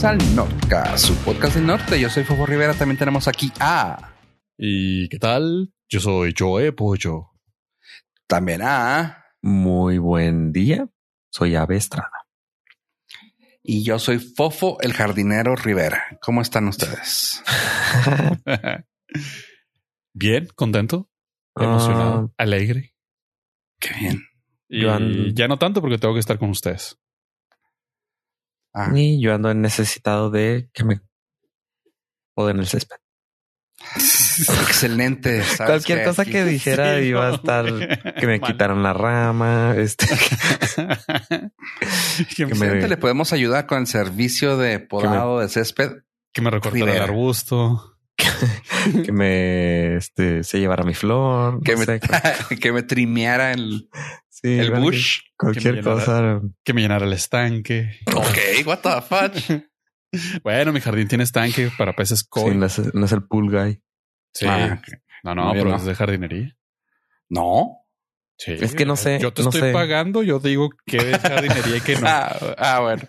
bienvenidos al Nordcast, su podcast del norte. Yo soy Fofo Rivera, también tenemos aquí a... ¿Y qué tal? Yo soy Joe Pollo. También a... Muy buen día, soy Ave Estrada. Y yo soy Fofo, el jardinero Rivera. ¿Cómo están ustedes? Bien, contento, emocionado, Ah, alegre. Qué bien. Y Yo ya no tanto porque tengo que estar con ustedes. Ah, y yo ando necesitado de que me poden el césped. excelente. ¿sabes Cualquier qué? cosa que dijera Sí, iba a estar que me Mal. quitaran la rama, este, que, me, le podemos ayudar con el servicio de podado de césped. que me recortara el arbusto. que me este, se llevara mi flor, Que no me, sé, que me trimeara el, sí, el bush. Cualquier que cosa. Que me llenara el estanque. Ok, what the fuck. Bueno, mi jardín tiene estanque para peces Sí, koi. no, es, no es el pool guy. Sí. Ah. No, no, pero ¿no? es de jardinería. No. Sí. Es que no sé, Yo te no estoy sé. pagando, yo digo que de jardinería y que no. Ah, ah, bueno.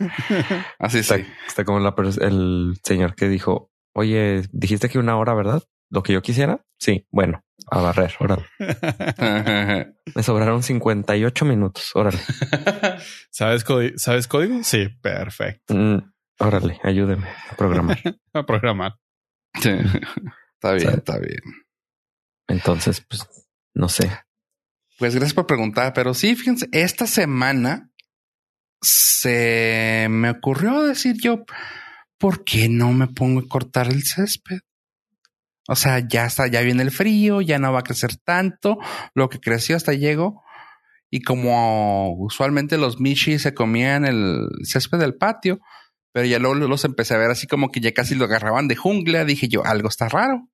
Así Está, sí. está como la el señor que dijo, oye, dijiste que una hora, ¿verdad? Lo que yo quisiera. Sí, bueno, a barrer, órale. Me sobraron 58 minutos, órale. ¿Sabes, código? ¿Sabes código? Sí, perfecto. Mm, órale, ayúdeme a programar. A programar. Sí. Está bien, está bien. Entonces, pues, no sé. Pues gracias por preguntar, pero sí, fíjense, esta semana se me ocurrió decir yo, ¿por qué no me pongo a cortar el césped? O sea, ya está, ya viene el frío, ya no va a crecer tanto, lo que creció hasta llegó. Y como usualmente los Michi se comían el césped del patio, pero ya luego los empecé a ver así como que ya casi lo agarraban de jungla, dije yo, algo está raro.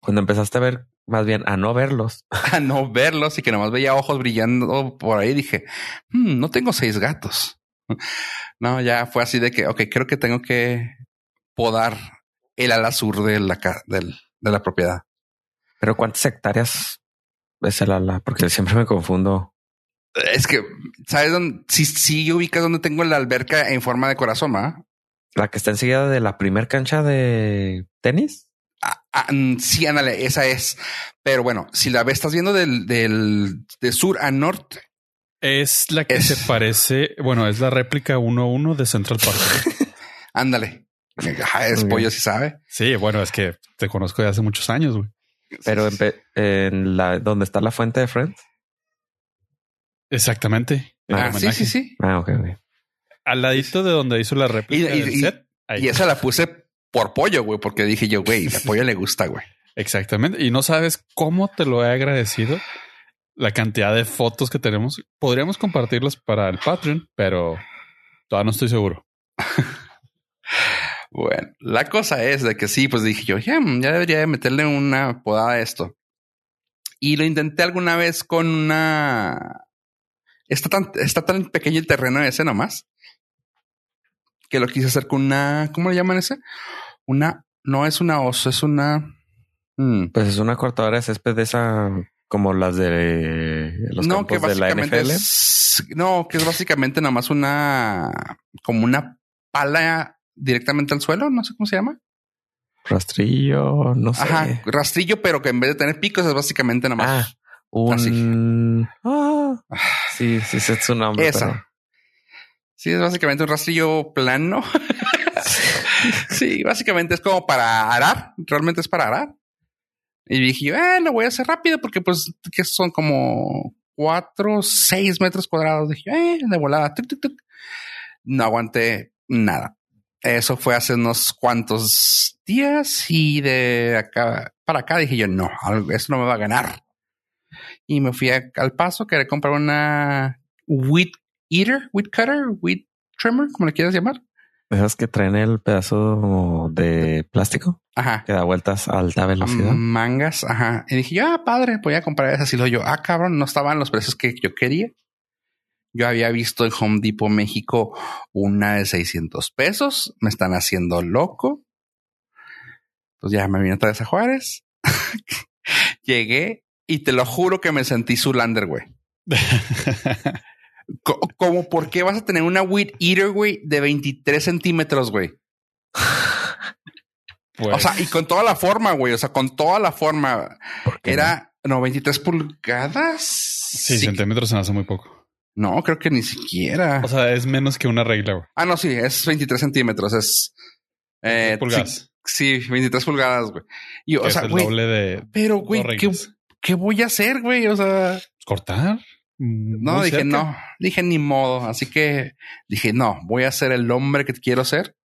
Cuando empezaste a ver, más bien a no verlos, a no verlos y que nomás veía ojos brillando por ahí, dije, "Hmm, no tengo seis gatos. No, ya fue así de que, ok, creo que tengo que podar el ala sur de la, ca- del- de la propiedad. pero ¿cuántas hectáreas es el ala? Porque siempre me confundo. Es que, ¿sabes dónde? Si, si ubicas donde tengo la alberca en forma de corazón, ¿ah? La que está enseguida de la primer cancha de tenis. Ah, ah, mm, sí, ándale, esa es. Pero bueno, si la ves, estás viendo del, del de sur a norte. Es la que Es- se parece, bueno, es la réplica 1-1 de Central Park. Ándale. Es pollo, si sabe. sí, bueno, es que te conozco de hace muchos años, güey. Pero en, la donde está la fuente de Friends. Exactamente. Ah, sí, sí, sí. Ah, ok, ok. Al ladito de donde hizo la Y- réplica y- del y- set. ahí. Y esa la puse por pollo, güey, porque dije yo, güey, a pollo le gusta, güey. Exactamente. Y no sabes cómo te lo he agradecido. La cantidad de fotos que tenemos. Podríamos compartirlas para el Patreon, pero todavía no estoy seguro. Bueno, la cosa es de que sí, pues dije yo, ya, mm, ya debería de meterle una podada a esto. Y lo intenté alguna vez con una... Está tan, está tan pequeño el terreno ese nomás. Que lo quise hacer con una... ¿Cómo le llaman ese? Una... No es una oso, es una... mm, Pues es una cortadora de césped de esa como las de los no, que campos de la NFL. es... No, que es básicamente nomás una... Como una pala directamente al suelo, no sé cómo se llama. Rastrillo, no sé. Ajá, rastrillo, pero que en vez de tener picos es básicamente nada más. Ah, un. Ah, sí, sí, ese es su nombre. Esa. pero- Sí, es básicamente un rastrillo plano. sí, básicamente es como para arar. Realmente es para arar. Y dije, yo, eh, lo voy a hacer rápido porque pues que son como cuatro, seis metros cuadrados. Dije, eh, de volada. tuc, tuc, tuc. No aguanté nada. Eso fue hace unos cuantos días y de acá para acá dije yo, no, eso no me va a ganar. Y me fui a- al paso, quería comprar una wheat eater, wheat cutter, wheat trimmer, como le quieras llamar. Esas que traen el pedazo de plástico Ajá. que da vueltas a alta velocidad. Mangas, ajá. Y dije, yo, ah, padre, voy a comprar esas. Y luego yo, ah, cabrón, no estaban los precios que yo quería. Yo había visto en Home Depot México una de 600 pesos. Me están haciendo loco. Entonces ya me vine otra vez a Juárez. Llegué y te lo juro que me sentí Zulander, güey. Co- Como, ¿por qué vas a tener una Weed Eater, güey, de 23 centímetros, güey? O sea, y con toda la forma, güey. O sea, con toda la forma. Era, no? 23 pulgadas. Sí, centímetros se me hace muy poco. No, creo que ni siquiera. O sea, es menos que una regla, güey. Ah, no, sí, es 23 centímetros. Es. Eh, pulgadas. Sí, 23 pulgadas, güey. Y, o sea, el doble de. Pero, güey, ¿qué, ¿qué, voy a hacer, güey? O sea. Cortar. No, dije no, dije ni modo. Así que dije no, voy a ser el hombre que quiero ser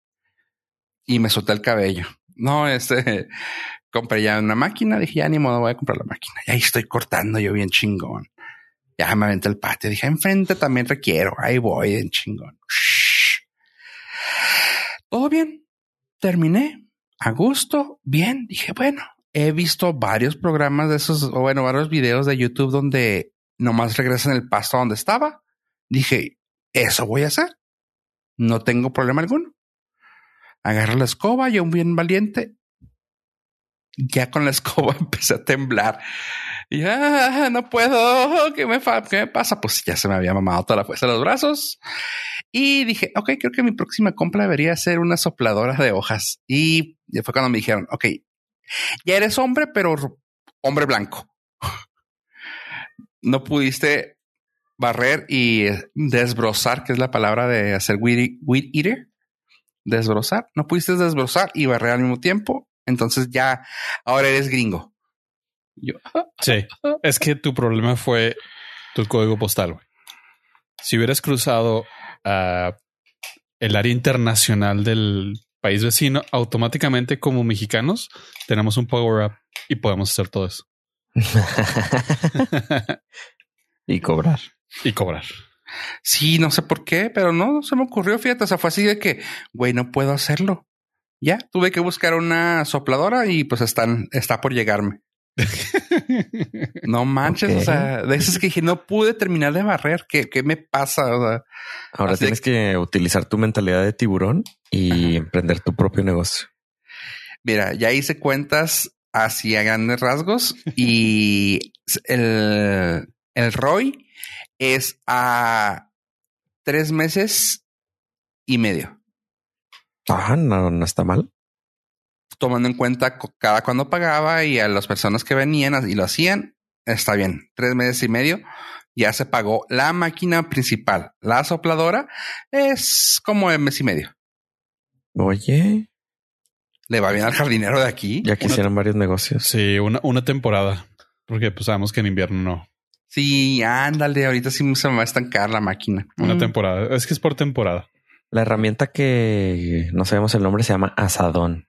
y me solté el cabello. No, este compré ya una máquina. Dije ya ni modo, voy a comprar la máquina. Y ahí estoy cortando yo bien chingón. Ya me aventé el patio. Dije enfrente también requiero. Ahí voy en chingón. Todo bien. Terminé a gusto. Bien. Dije bueno, he visto varios programas de esos, o bueno, varios videos de YouTube donde nomás regresan el pasto donde estaba. Dije, eso voy a hacer. No tengo problema alguno. Agarro la escoba, yo bien valiente. Ya con la escoba empecé a temblar. Y ah, no puedo. ¿Qué me, ¿Qué me pasa? Pues ya se me había mamado toda la fuerza de los brazos. Y dije, ok, creo que mi próxima compra debería ser una sopladora de hojas. Y fue cuando me dijeron, ok, ya eres hombre, pero hombre blanco no pudiste barrer y desbrozar, que es la palabra de hacer weed, eater, desbrozar, no pudiste desbrozar y barrer al mismo tiempo, entonces ya ahora eres gringo. Sí, es que tu problema fue tu código postal. Si hubieras cruzado a el área internacional del país vecino, automáticamente como mexicanos tenemos un power up y podemos hacer todo eso. y cobrar. Y cobrar. Sí, no sé por qué, pero no se me ocurrió. Fíjate, o sea, fue así de que, güey, no puedo hacerlo. Ya tuve que buscar una sopladora y pues están, está por llegarme. no manches, o sea, de eso es que dije, no pude terminar de barrer. ¿Qué, qué me pasa? Ahora tienes que utilizar tu mentalidad de tiburón y emprender tu propio negocio. Mira, ya hice cuentas así a grandes rasgos y el, el ROI es a tres meses y medio. Ah, no, no está mal. Tomando en cuenta cada cuando pagaba y a las personas que venían y lo hacían, está bien. Tres meses y medio ya se pagó la máquina principal. La sopladora es como el mes y medio. Oye, le va bien al jardinero de aquí. Ya quisieran varios negocios. Sí, una, una temporada. Porque pues sabemos que en invierno no. Sí, ándale, ahorita sí se me va a estancar la máquina. Una mm. temporada. Es que es por temporada. La herramienta que no sabemos el nombre se llama asadón.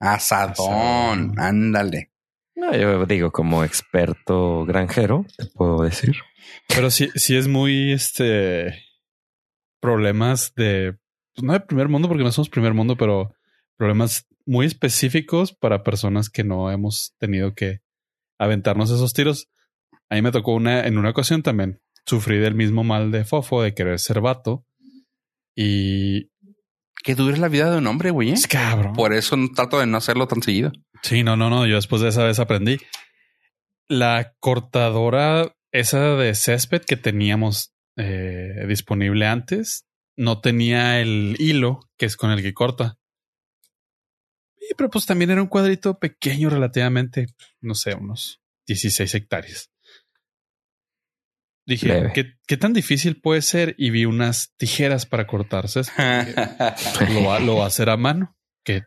Asadón, ándale. No, yo digo, como experto granjero, te puedo decir. Pero sí, sí es muy este problemas de pues no de primer mundo, porque no somos primer mundo, pero problemas muy específicos para personas que no hemos tenido que aventarnos esos tiros. A mí me tocó una, en una ocasión también, sufrí del mismo mal de fofo, de querer ser vato. Y... Que dure la vida de un hombre, güey. ¿eh? Es cabrón. Por eso trato de no hacerlo tan seguido. Sí, no, no, no. Yo después de esa vez aprendí. La cortadora esa de césped que teníamos eh, disponible antes no tenía el hilo que es con el que corta pero pues también era un cuadrito pequeño relativamente, no sé, unos 16 hectáreas. Dije, ¿qué, tan difícil puede ser? Y vi unas tijeras para cortarse. lo, va, lo va a hacer a mano, que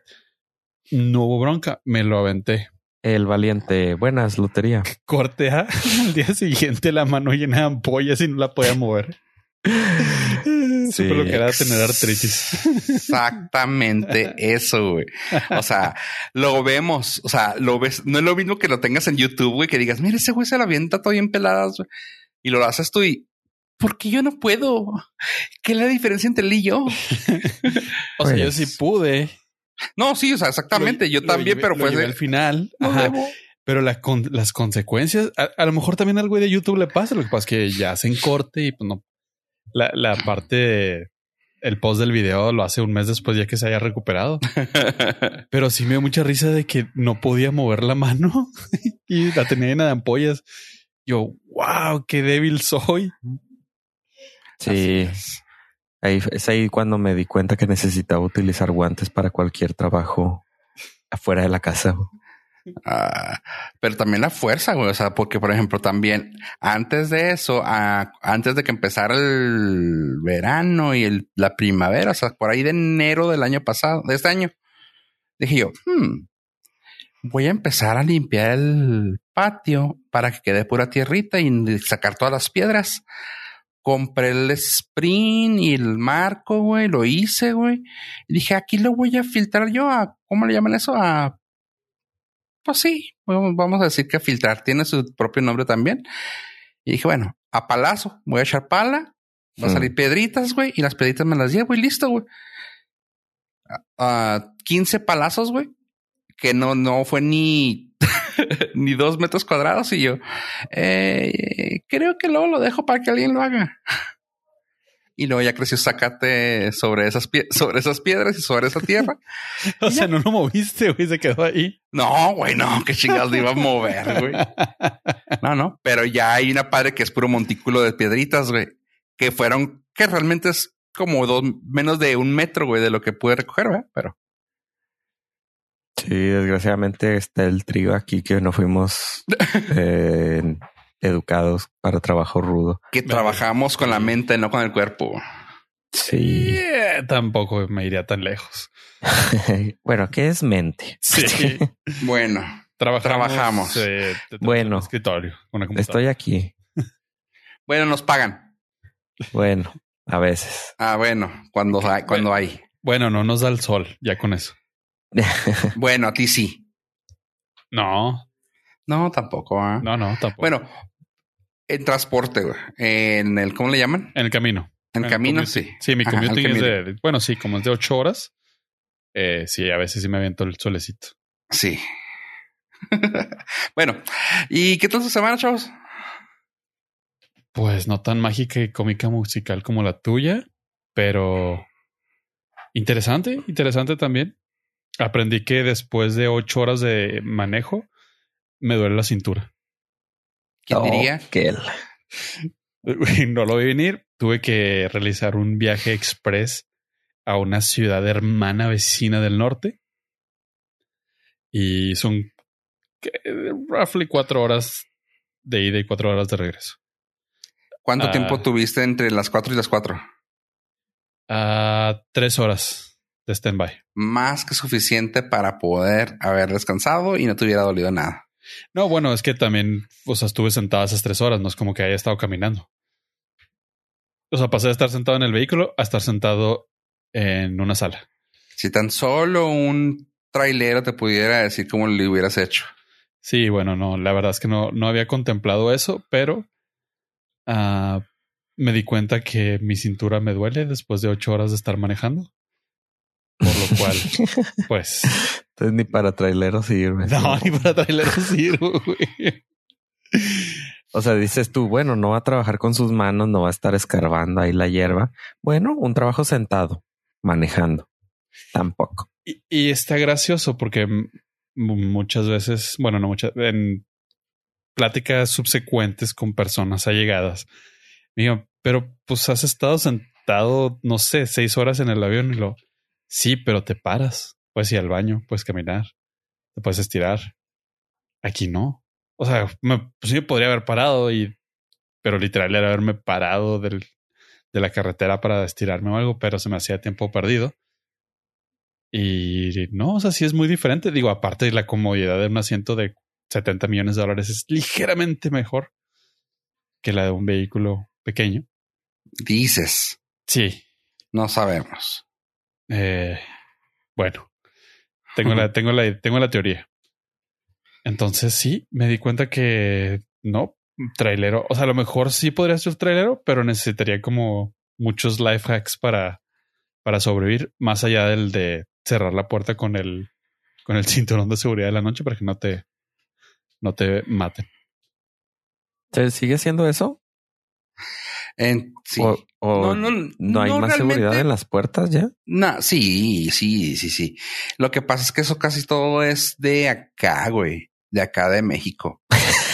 no hubo bronca, me lo aventé. El valiente, buenas, lotería. Corté al día siguiente la mano llena de ampollas y no la podía mover. Sí, lo que era tener artritis. Exactamente eso, güey. O sea, lo vemos, o sea, lo ves, no es lo mismo que lo tengas en YouTube, güey, que digas, mira, ese güey se la avienta todo bien peladas, güey. Y lo haces tú y, ¿por qué yo no puedo? ¿Qué es la diferencia entre él y yo? o sea, yo sí pues pude. No, sí, o sea, exactamente. yo también, pero pues al final. Pero las consecuencias, a, a, lo mejor también al güey de YouTube le pasa. Lo que pasa es que ya hacen corte y pues no la, la parte, el post del video lo hace un mes después ya que se haya recuperado. Pero sí me dio mucha risa de que no podía mover la mano y la tenía llena de ampollas. Yo, wow, qué débil soy. Sí. Ahí, es ahí cuando me di cuenta que necesitaba utilizar guantes para cualquier trabajo afuera de la casa. Ah, pero también la fuerza, güey. O sea, porque, por ejemplo, también antes de eso, antes de que empezara el verano y el, la primavera, o sea, por ahí de enero del año pasado, de este año, dije yo, hmm, voy a empezar a limpiar el patio para que quede pura tierrita y sacar todas las piedras. Compré el sprint y el marco, güey, lo hice, güey. Y dije, aquí lo voy a filtrar yo a, ¿cómo le llaman eso? A pues sí, vamos a decir que filtrar tiene su propio nombre también. Y dije, bueno, a palazo, voy a echar pala, va a salir piedritas, güey, y las piedritas me las llevo y listo, güey. A 15 palazos, güey, que no, no fue ni, ni dos metros cuadrados y yo, eh, creo que luego lo dejo para que alguien lo haga y luego ya creció zacate sobre esas, sobre esas piedras y sobre esa tierra. o sea, no lo moviste, güey, se quedó ahí. No, güey, no, qué chingados iba a mover, güey. No, no, pero ya hay una padre que es puro montículo de piedritas, güey, que fueron, que realmente es como dos, menos de un metro, güey, de lo que pude recoger, güey, pero. Sí, desgraciadamente está el trío aquí que no fuimos eh, educados para trabajo rudo. Que trabajamos con la mente, no con el cuerpo. Sí. Eh, tampoco me iría tan lejos. bueno, ¿qué es mente? Sí. bueno, trabajamos. Eh, bueno, escritorio. Estoy aquí. bueno, nos pagan. Bueno, a veces. Ah, bueno, cuando hay, cuando hay. Bueno, no nos da el sol, ya con eso. bueno, a ti sí. No. No, tampoco. ¿ah? No, no, tampoco. Bueno, en transporte, güey. En el, ¿cómo le llaman? En el camino. En, el camino, sí. Sí, mi commuting es de, bueno, sí, como es de ocho horas. Eh, sí, a veces sí me aviento el solecito. Sí. bueno, ¿y qué tal su semana, chavos? Pues no tan mágica y cómica musical como la tuya, pero interesante, interesante también. Aprendí que después de ocho horas de manejo, me duele la cintura. ¿Quién diría? Que él. No lo vi venir. Tuve que realizar un viaje express a una ciudad hermana vecina del norte. Y son roughly cuatro horas de ida y cuatro horas de regreso. ¿Cuánto ah. tiempo tuviste entre las cuatro y las cuatro? Uh, tres horas de standby. Más que suficiente para poder haber descansado y no te hubiera dolido nada. No, bueno, es que también, o sea, estuve sentado esas tres horas, no es como que haya estado caminando. O sea, pasé de estar sentado en el vehículo a estar sentado en una sala. Si tan solo un trailero te pudiera decir cómo lo hubieras hecho. Sí, bueno, no, la verdad es que no, no había contemplado eso, pero uh, me di cuenta que mi cintura me duele después de ocho horas de estar manejando. Por lo cual, pues. Entonces ni para traileros sirve. No, ni para traileros sirve, güey. O sea, dices tú, bueno, no va a trabajar con sus manos, no va a estar escarbando ahí la hierba. Bueno, un trabajo sentado, manejando. Tampoco. Y, está gracioso porque muchas veces, bueno, no muchas, en pláticas subsecuentes con personas allegadas, digo, pero pues has estado sentado, no sé, seis horas en el avión y lo, Sí, pero te paras. Puedes ir al baño, puedes caminar, te puedes estirar. Aquí no. O sea, me, pues sí podría haber parado y, pero literal era haberme parado del, de la carretera para estirarme o algo, pero se me hacía tiempo perdido. Y no, o sea, sí es muy diferente. Digo, aparte de la comodidad de un asiento de 70 millones de dólares es ligeramente mejor que la de un vehículo pequeño. Dices. Sí. No sabemos. Eh, bueno, tengo la, tengo la, tengo la teoría. Entonces sí, me di cuenta que no, trailero. O sea, a lo mejor sí podría ser trailero, pero necesitaría como muchos life hacks para, para sobrevivir, más allá del de cerrar la puerta con el, con el cinturón de seguridad de la noche para que no te, no te maten. ¿Se sigue siendo eso? En, sí. no, no, no, hay más seguridad en las puertas ya. No, sí, sí, sí, sí. Lo que pasa es que eso casi todo es de acá, güey, de acá de México.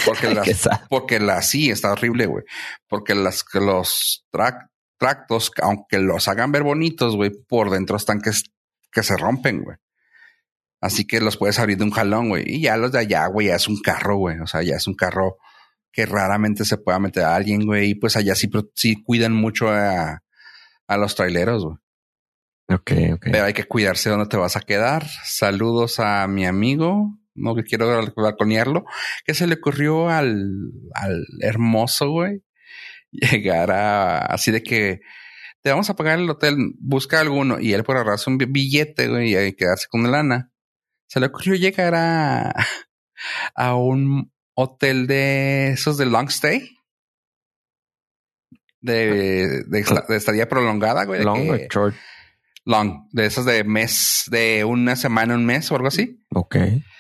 Porque las, porque la sí está horrible, güey. Porque las los tractos, aunque los hagan ver bonitos, güey, por dentro están que, que se rompen, güey. Así que los puedes abrir de un jalón, güey. Y ya los de allá, güey, ya es un carro, güey. O sea, ya es un carro que raramente se pueda meter a alguien, güey. Y pues allá sí, sí cuidan mucho a, a los traileros, güey. Ok, ok. Pero hay que cuidarse dónde te vas a quedar. Saludos a mi amigo, no que quiero balconearlo, que se le ocurrió al, al hermoso, güey, llegar a así de que te vamos a pagar el hotel, busca alguno y él por ahorrarse un billete, güey, y quedarse con lana. Se le ocurrió llegar a, a un hotel de esos de long stay. De, de, estadía prolongada, güey. Long o short long, de esas de mes, de una semana, un mes o algo así. Ok.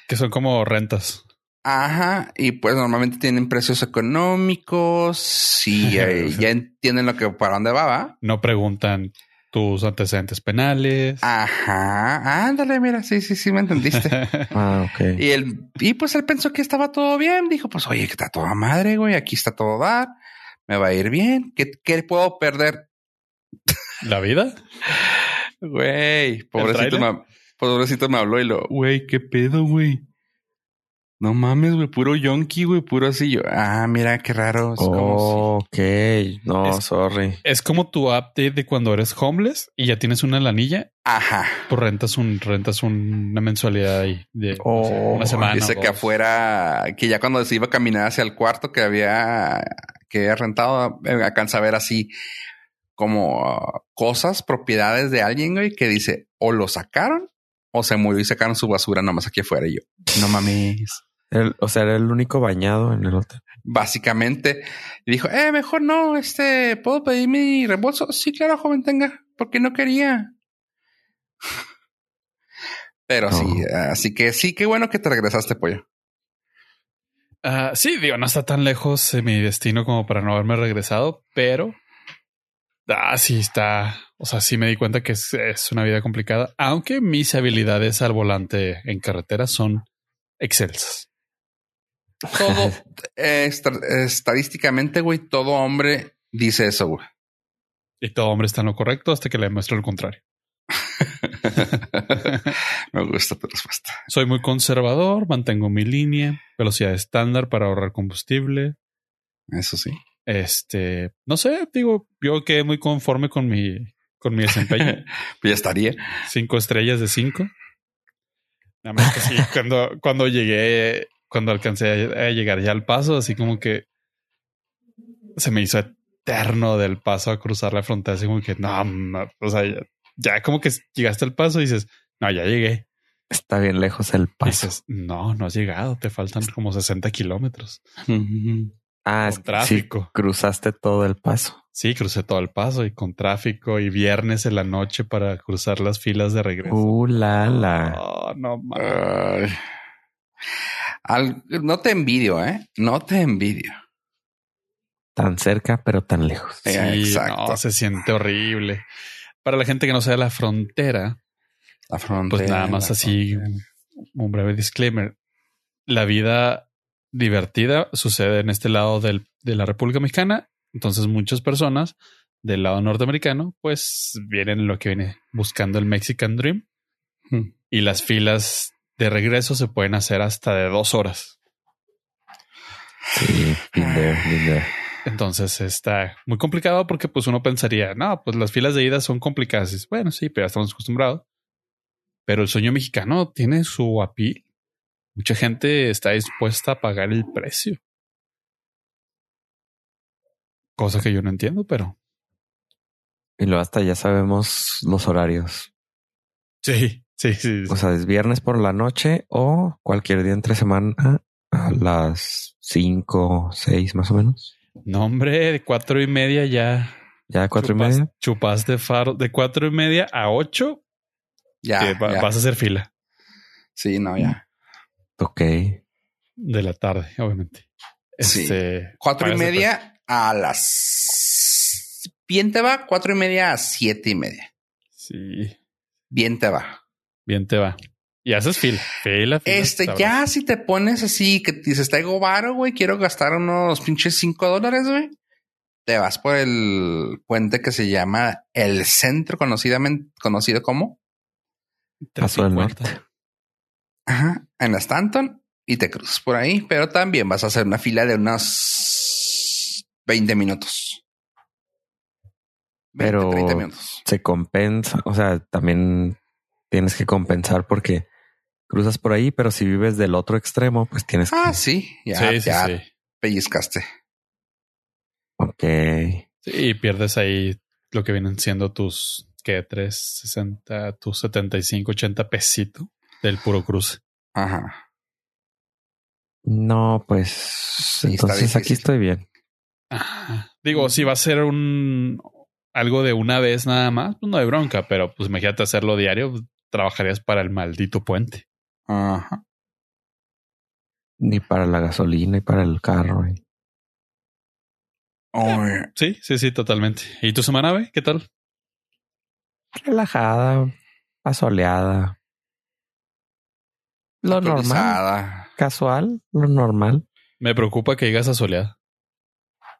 Que son como rentas. Ajá, y pues normalmente tienen precios económicos y ya entienden lo que para dónde va, ¿va? No preguntan tus antecedentes penales. Ajá, ándale, mira, sí, sí, sí, me entendiste. ah, ok. Y él, y pues él pensó que estaba todo bien, dijo, pues oye, que está toda madre, güey, aquí está todo dar, me va a ir bien, ¿qué, qué puedo perder? ¿La vida? Güey, pobrecito me, pobrecito me habló y lo, güey, qué pedo, güey. No mames, güey, puro yonki, güey, puro así. Yo, ah, mira qué raro. ok, no, sorry. Es como tu update de cuando eres homeless y ya tienes una lanilla. Ajá. Pues rentas un, rentas una mensualidad ahí de una semana. Dice que afuera, que ya cuando se iba a caminar hacia el cuarto que había, que había rentado, eh, alcanza a ver así como cosas, propiedades de alguien, güey, que dice o lo sacaron o se murió y sacaron su basura nomás aquí afuera. Y yo, no mames. O sea, era el único bañado en el hotel. Básicamente, y dijo, eh, mejor no, este, ¿puedo pedir mi reembolso? Sí, claro, joven, tenga, porque no quería. Pero sí, así que sí, qué bueno que te regresaste, pollo. Ah, sí, digo, no está tan lejos de mi destino como para no haberme regresado, pero Ah, sí, está. O sea, sí me di cuenta que es, una vida complicada, aunque mis habilidades al volante en carretera son excelsas. Todo eh, estadísticamente, güey, todo hombre dice eso, güey. Y todo hombre está en lo correcto hasta que le demuestre lo contrario. me gusta tu respuesta. Soy muy conservador, mantengo mi línea, velocidad estándar para ahorrar combustible. Eso sí. Este, no sé, digo, yo quedé muy conforme con mi, con mi desempeño. ya estaría. Cinco estrellas de cinco. Nada más que sí, cuando, cuando llegué, cuando alcancé a, llegar ya al paso, así como que se me hizo eterno del paso a cruzar la frontera, así como que no, o sea, ya, como que llegaste al paso y dices, no, ya llegué. Está bien lejos el paso. dices, no, no has llegado, te faltan como 60 kilómetros. Ah, con tráfico. cruzaste todo el paso. Sí, crucé todo el paso y con tráfico y viernes en la noche para cruzar las filas de regreso. Uh, la, la. Oh, no no te envidio, ¿eh? No te envidio. Tan cerca, pero tan lejos. Sí, exacto. se siente horrible. Para la gente que no sea la frontera, la frontera. Pues nada más así, un breve disclaimer. La vida divertida sucede en este lado de la República Mexicana. Entonces muchas personas del lado norteamericano pues vienen lo que viene buscando el Mexican Dream hmm. y las filas de regreso se pueden hacer hasta de dos horas. Sí, Entonces está muy complicado porque pues uno pensaría, no, pues las filas de ida son complicadas. Bueno, sí, pero ya estamos acostumbrados. Pero el sueño mexicano tiene su apil Mucha gente está dispuesta a pagar el precio. Cosa que yo no entiendo, pero. Y luego hasta ya sabemos los horarios. Sí, sí, sí. O sea, es viernes por la noche o cualquier día entre semana a las cinco, seis más o menos. No, hombre, de cuatro y media ya. Ya cuatro y media. Chupas de faro de cuatro y media a ocho. Ya, vas a hacer fila. Sí, no, ya. Ok. De la tarde, obviamente. Sí. Este, cuatro y media a las. Bien te va, cuatro y media a siete y media. Sí. Bien te va. Bien te va. Y haces fila, fila, fila Este, ya si te pones así que dices, traigo varo, güey, quiero gastar unos pinches cinco dólares, güey. Te vas por el puente que se llama el centro, conocidamente, conocido como Paso del Norte. Ajá, en la Stanton y te cruzas por ahí, pero también vas a hacer una fila de unos 20 minutos. pero se compensa, o sea, también tienes que compensar porque cruzas por ahí, pero si vives del otro extremo, pues tienes ah, que... Ah, sí, ya, ya pellizcaste. Ok. Sí, y pierdes ahí lo que vienen siendo tus, ¿qué? 360, tus 75, 80 pesitos del puro cruce. Ajá. No, pues entonces aquí estoy bien. Digo, si va a ser un algo de una vez nada más, pues no hay bronca, pero pues imagínate hacerlo diario, trabajarías para el maldito puente. Ajá. Ni para la gasolina, ni para el carro. Sí, sí, sí, totalmente. ¿Y tu semana, güey? ¿Qué tal? Relajada, asoleada. Lo normal. Casual, lo normal. Me preocupa que digas asoleada.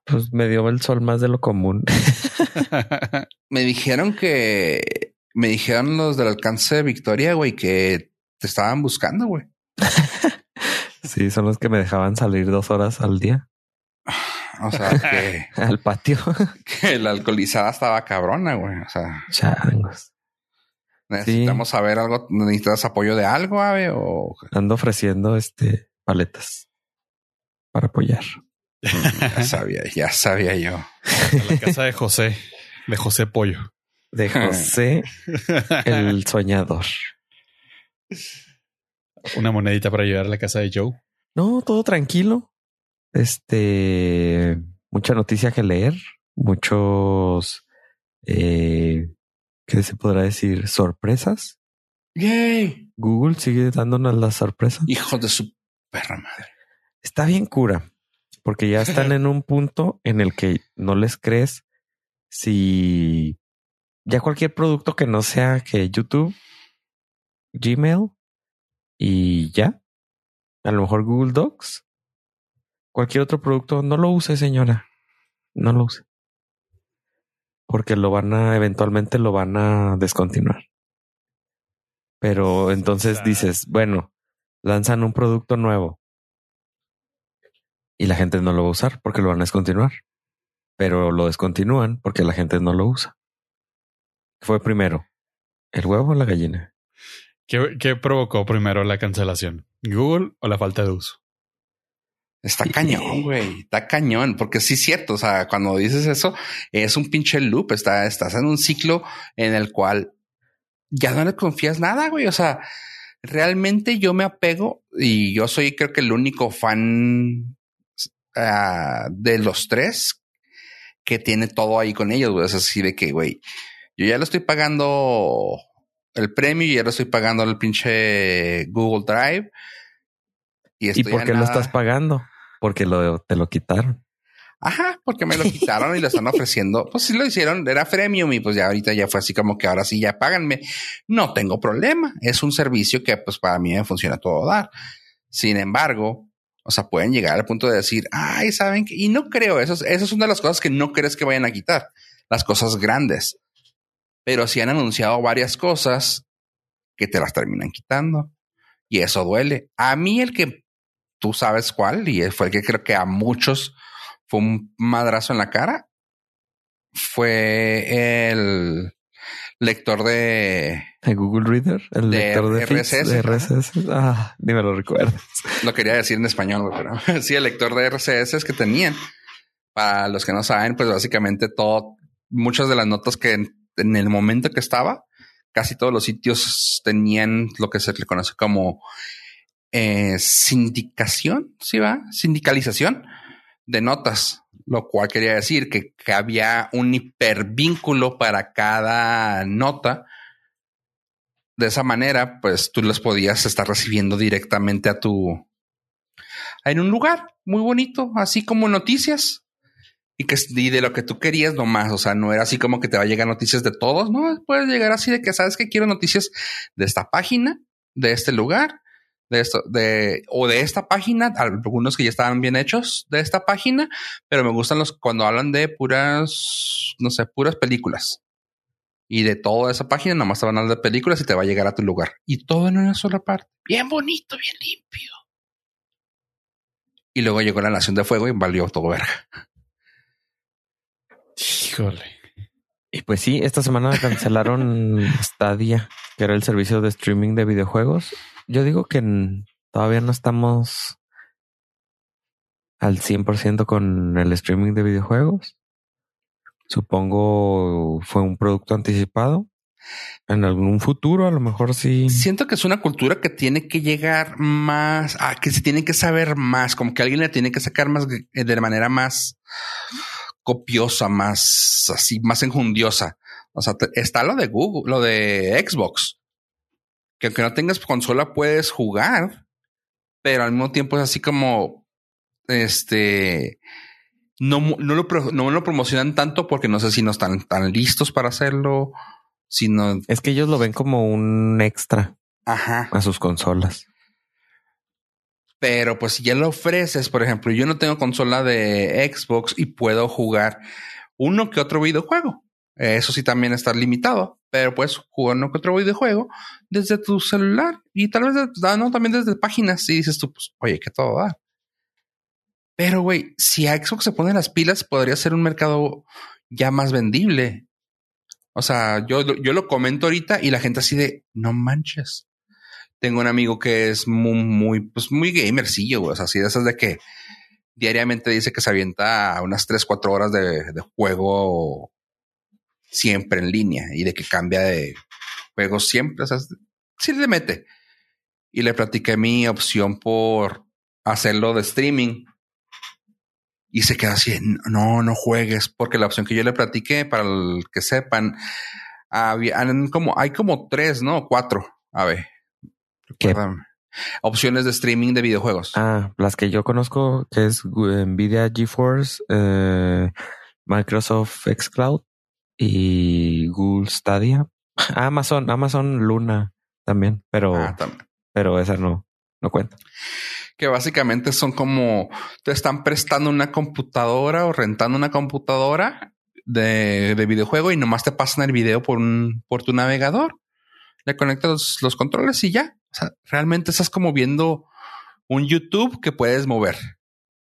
Pues me dio el sol más de lo común. me dijeron que me dijeron los del alcance de Victoria, güey, que te estaban buscando, güey. sí, son los que me dejaban salir dos horas al día. O sea, que al patio. que la alcoholizada estaba cabrona, güey. O sea, changos. Necesitamos saber algo. ¿Necesitas apoyo de algo, ave? O ando ofreciendo este paletas para apoyar. ya sabía, ya sabía yo. la casa de José, de José Pollo. De José el soñador. Una monedita para llevar a la casa de Joe. No, todo tranquilo. Este, mucha noticia que leer, muchos, eh, ¿qué se podrá decir? Sorpresas. Yay. Google sigue dándonos las sorpresas. Hijo de su perra madre. Está bien cura, porque ya están en un punto en el que no les crees si ya cualquier producto que no sea que YouTube, Gmail y ya, a lo mejor Google Docs cualquier otro producto, no lo use, señora. No lo use. Porque lo van a, eventualmente lo van a descontinuar. Pero entonces dices, bueno, lanzan un producto nuevo y la gente no lo va a usar porque lo van a descontinuar. Pero lo descontinúan porque la gente no lo usa. ¿Qué fue primero? ¿El huevo o la gallina? ¿Qué, ¿Qué, provocó primero la cancelación? ¿Google o la falta de uso? Está cañón, güey. Está cañón, porque sí es cierto. O sea, cuando dices eso, es un pinche loop. Está, estás en un ciclo en el cual ya no le confías nada, güey. O sea, realmente yo me apego y yo soy, creo que el único fan uh, de los tres que tiene todo ahí con ellos, güey. Es así de que, güey, yo ya lo estoy pagando el premio y ya lo estoy pagando el pinche Google Drive. ¿Y, por qué lo estás pagando? Porque lo, te lo quitaron. Ajá, porque me lo quitaron y lo están ofreciendo. Pues sí lo hicieron, era freemium y pues ya ahorita ya fue así como que ahora sí ya páganme. No tengo problema. Es un servicio que pues para mí me funciona todo dar. Sin embargo, o sea, pueden llegar al punto de decir, ay, saben que, y no creo, eso, eso es una de las cosas que no crees que vayan a quitar, las cosas grandes. Pero sí han anunciado varias cosas que te las terminan quitando. Y eso duele. A mí el que tú sabes cuál, y fue el que creo que a muchos fue un madrazo en la cara, fue el lector de... Google Reader? ¿El lector de RSS? RSS. Ah, ni me lo recuerdas. Lo quería decir en español, pero sí, el lector de RSS que tenían. Para los que no saben, pues básicamente todo, muchas de las notas que en el momento que estaba, casi todos los sitios tenían lo que se le conoce como eh, sindicación, ¿sí va? Sindicalización de notas, lo cual quería decir que, que había un hipervínculo para cada nota. De esa manera, pues tú las podías estar recibiendo directamente a tu en un lugar muy bonito, así como noticias y que y de lo que tú querías nomás. O sea, no era así como que te va a llegar noticias de todos, no puedes llegar así de que sabes que quiero noticias de esta página, de este lugar de esto, de, o de esta página, algunos que ya estaban bien hechos de esta página, pero me gustan los cuando hablan de puras, no sé, puras películas. Y de toda esa página nomás te van a dar de películas y te va a llegar a tu lugar. Y todo en una sola parte. Bien bonito, bien limpio. Y luego llegó la Nación de Fuego y valió todo verga. Híjole. Y pues sí, esta semana cancelaron Stadia, que era el servicio de streaming de videojuegos. Yo digo que todavía no estamos al 100% con el streaming de videojuegos. Supongo fue un producto anticipado. En algún futuro, a lo mejor sí. Siento que es una cultura que tiene que llegar más, a que se tiene que saber más, como que alguien le tiene que sacar más de manera más copiosa, más así, más enjundiosa. O sea, está lo de Google, lo de Xbox, que aunque no tengas consola puedes jugar, pero al mismo tiempo es así como, este, no, no, lo, no lo promocionan tanto porque no sé si no están tan listos para hacerlo, sino... Es que ellos lo ven como un extra Ajá. a sus consolas. Pero pues si ya lo ofreces, por ejemplo, yo no tengo consola de Xbox y puedo jugar uno que otro videojuego. Eso sí también está limitado, pero puedes jugar uno que otro videojuego desde tu celular y tal vez no, también desde páginas y dices tú, pues, oye, que todo da. Pero, güey, si a Xbox se ponen las pilas, podría ser un mercado ya más vendible. O sea, yo, yo lo comento ahorita y la gente así de, no manches. Tengo un amigo que es muy, muy, pues muy gamercillo, güey. O sea, así de esas de que diariamente dice que se avienta unas 3, 4 horas de, juego siempre en línea y de que cambia de juegos siempre. O sea, sí le mete. Y le platiqué mi opción por hacerlo de streaming. Y se queda así, no, no juegues, porque la opción que yo le platiqué, para el que sepan, había, como, hay como tres, ¿no? Cuatro. A ver, Opciones de streaming de videojuegos. Ah, las que yo conozco, que es Nvidia GeForce, eh, Microsoft Xcloud y Google Stadia. Amazon, Amazon Luna también, pero, ah, pero esa no, no cuenta. Que básicamente son como te están prestando una computadora o rentando una computadora de, de videojuego y nomás te pasan el video por un, por tu navegador. Le conectas los controles y ya sea, realmente estás como viendo un YouTube que puedes mover,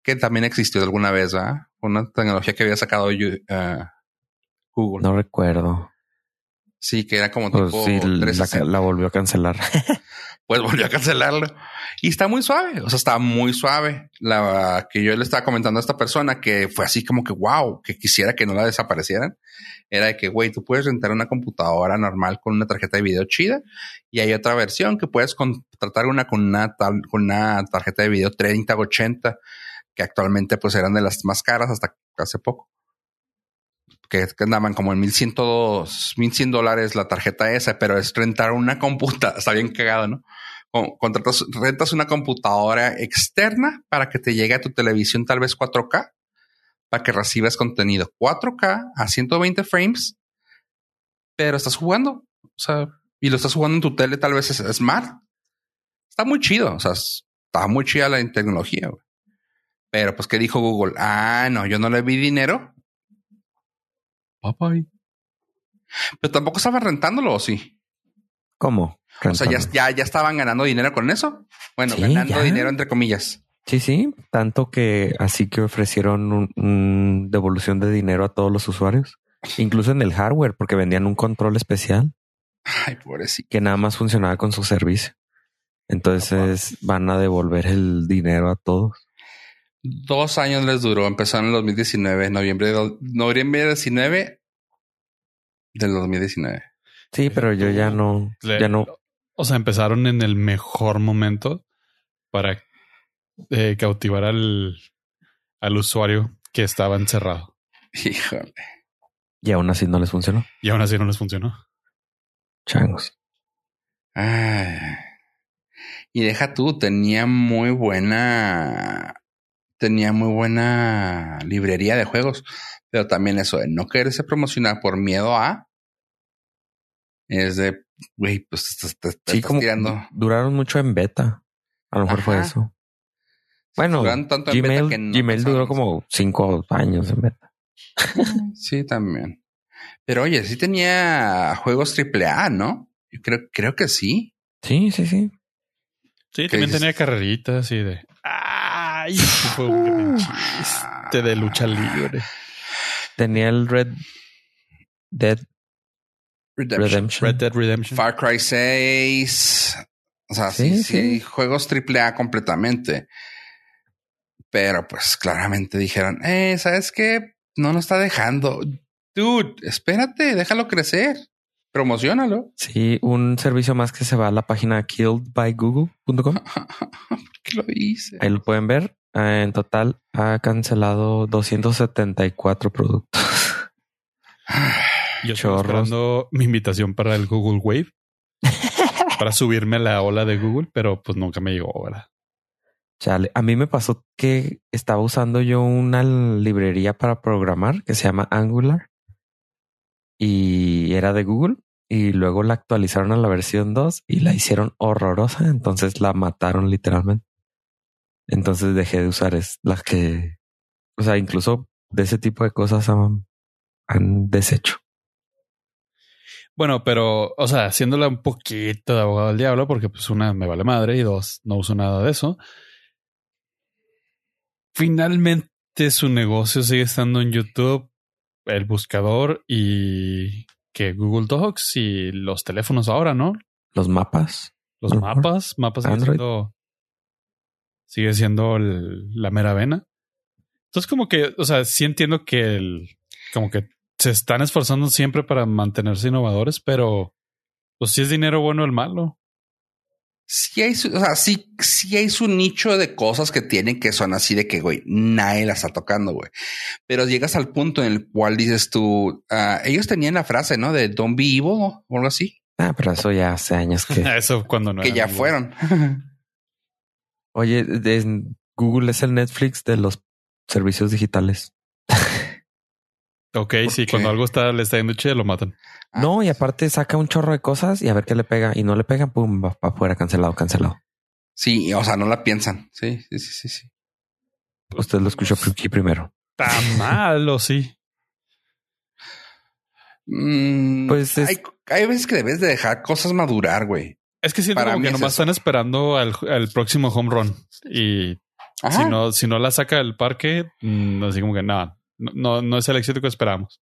que también existió alguna vez, ¿verdad? Una tecnología que había sacado uh, Google. No recuerdo. Sí, que era como pues tipo. Sí, la, volvió a cancelar. pues volvió a cancelarlo. Y está muy suave. O sea, está muy suave. La que yo le estaba comentando a esta persona que fue así como que wow, que quisiera que no la desaparecieran. Era de que, güey, tú puedes rentar una computadora normal con una tarjeta de video chida. Y hay otra versión que puedes contratar una con una, con una tarjeta de video 30 80, que actualmente pues eran de las más caras hasta hace poco que, andaban como en 1100, 1100 dólares la tarjeta esa, pero es rentar una computadora, está bien cagado, ¿no? Contratas, rentas una computadora externa para que te llegue a tu televisión tal vez 4K, para que recibas contenido 4K a 120 frames, pero estás jugando, o sea, y lo estás jugando en tu tele tal vez es smart. Está muy chido, o sea, está muy chida la tecnología, Pero pues, ¿qué dijo Google? Ah, no, yo no le vi dinero pero tampoco estaban rentándolo, ¿o sí? ¿Cómo? O sea, ya, ya, estaban ganando dinero con eso. Bueno, ganando dinero entre comillas. Sí, sí. Tanto que así que ofrecieron un, devolución de dinero a todos los usuarios. Incluso en el hardware, porque vendían un control especial. Ay, pobrecito. Que nada más funcionaba con su servicio. Entonces van a devolver el dinero a todos. Dos años les duró. Empezaron en el 2019, noviembre de, noviembre 19 del 2019. Sí, pero yo ya no, ya no. O sea, empezaron en el mejor momento para eh, cautivar al, al usuario que estaba encerrado. Híjole. Y aún así no les funcionó. Y aún así no les funcionó. Changos. Y deja tú, tenía muy buena tenía muy buena librería de juegos, pero también eso de no quererse promocionar por miedo a es de, güey, pues te, sí, como Duraron mucho en beta. A lo mejor fue eso. Bueno, Gmail, Gmail duró como cinco años en beta. sí, también. Pero oye, sí tenía juegos triple A, ¿no? Yo creo, creo que sí. Sí, sí, sí. Sí, también tenía carreritas y de. ¡Ay! Fue un chiste de lucha libre. Tenía el Red Dead Redemption. Red Dead Redemption. Far Cry 6. O sea, sí, sí, juegos triple A completamente. Pero pues claramente dijeron, eh, ¿sabes qué? No nos está dejando. Dude, espérate, déjalo crecer. Promocionalo. Sí, un servicio más que se va a la página killedbygoogle.com. ¿Qué lo hice? Ahí lo pueden ver. Ah, en total ha cancelado 274 productos. Yo estoy esperando mi invitación para el Google Wave. para subirme a la ola de Google, pero pues nunca me llegó, ¿verdad? Chale, a mí me pasó que estaba usando yo una librería para programar que se llama Angular y era de Google y luego la actualizaron a la versión 2 y la hicieron horrorosa, entonces la mataron literalmente. Entonces dejé de usar es las que, o sea, incluso de ese tipo de cosas han, han deshecho. Bueno, pero, o sea, haciéndola un poquito de abogado del diablo, porque pues una me vale madre y dos, no uso nada de eso. Finalmente su negocio sigue estando en YouTube, el buscador y que Google Docs y los teléfonos ahora, ¿no? Los mapas. Los mapas, mapas sigue siendo, sigue siendo la mera vena. Entonces, como que, o sea, sí entiendo que el, como que se están esforzando siempre para mantenerse innovadores, pero pues si es dinero bueno o el malo sí hay su, o sea, sí, sí hay su nicho de cosas que tienen que son así de que, güey, nadie la está tocando, güey. Pero llegas al punto en el cual dices tú, uh, ellos tenían la frase, ¿no? De don't be evil o algo así. Ah, pero eso ya hace años que... eso cuando no. Que ya fueron. Oye, Google es el Netflix de los servicios digitales. Ok, sí, cuando algo está, le está yendo che, lo matan. Ah, no, y aparte saca un chorro de cosas y a ver qué le pega. Y no le pegan, pum, va para afuera, cancelado, cancelado. Sí, o sea, no la piensan. Sí, sí, sí, sí. Usted lo escuchó aquí primero. Está malo, sí. Mm, pues hay, hay, veces que debes de dejar cosas madurar, güey. Es que siento Para como que nomás están esperando al, próximo home run y si no, si no la saca del parque, mm, así como que nada, no, no es el éxito que esperamos.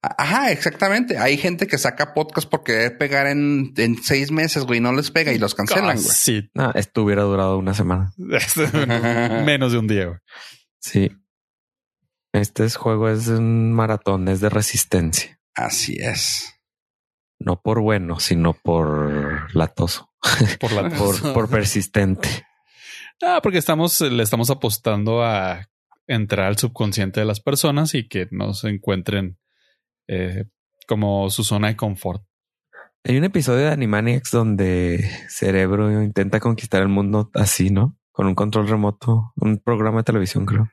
Ajá, exactamente. Hay gente que saca podcast porque debe pegar en, en seis meses, güey, no les pega y los cancelan, güey. sí. No, esto hubiera durado una semana. Menos de un día, güey. Sí. Este juego es un maratón, es de resistencia. Así es. No por bueno, sino por latoso. Por latoso. por, por persistente. Ah, porque estamos, le estamos apostando a entrar al subconsciente de las personas y que no se encuentren eh, como su zona de confort. Hay un episodio de Animaniacs donde Cerebro intenta conquistar el mundo así, ¿no? Con un control remoto, un programa de televisión, creo.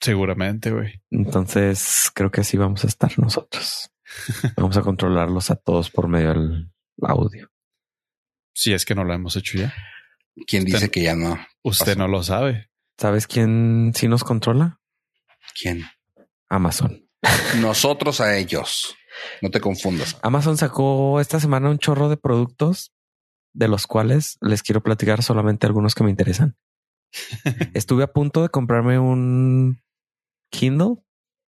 Seguramente, güey. Entonces, creo que así vamos a estar nosotros. vamos a controlarlos a todos por medio del audio. Si es que no lo hemos hecho ya. ¿Quién dice que ya no? Usted no lo sabe. ¿Sabes quién sí nos controla? ¿Quién? Amazon. Nosotros a ellos. No te confundas. Amazon sacó esta semana un chorro de productos de los cuales les quiero platicar solamente algunos que me interesan. Estuve a punto de comprarme un Kindle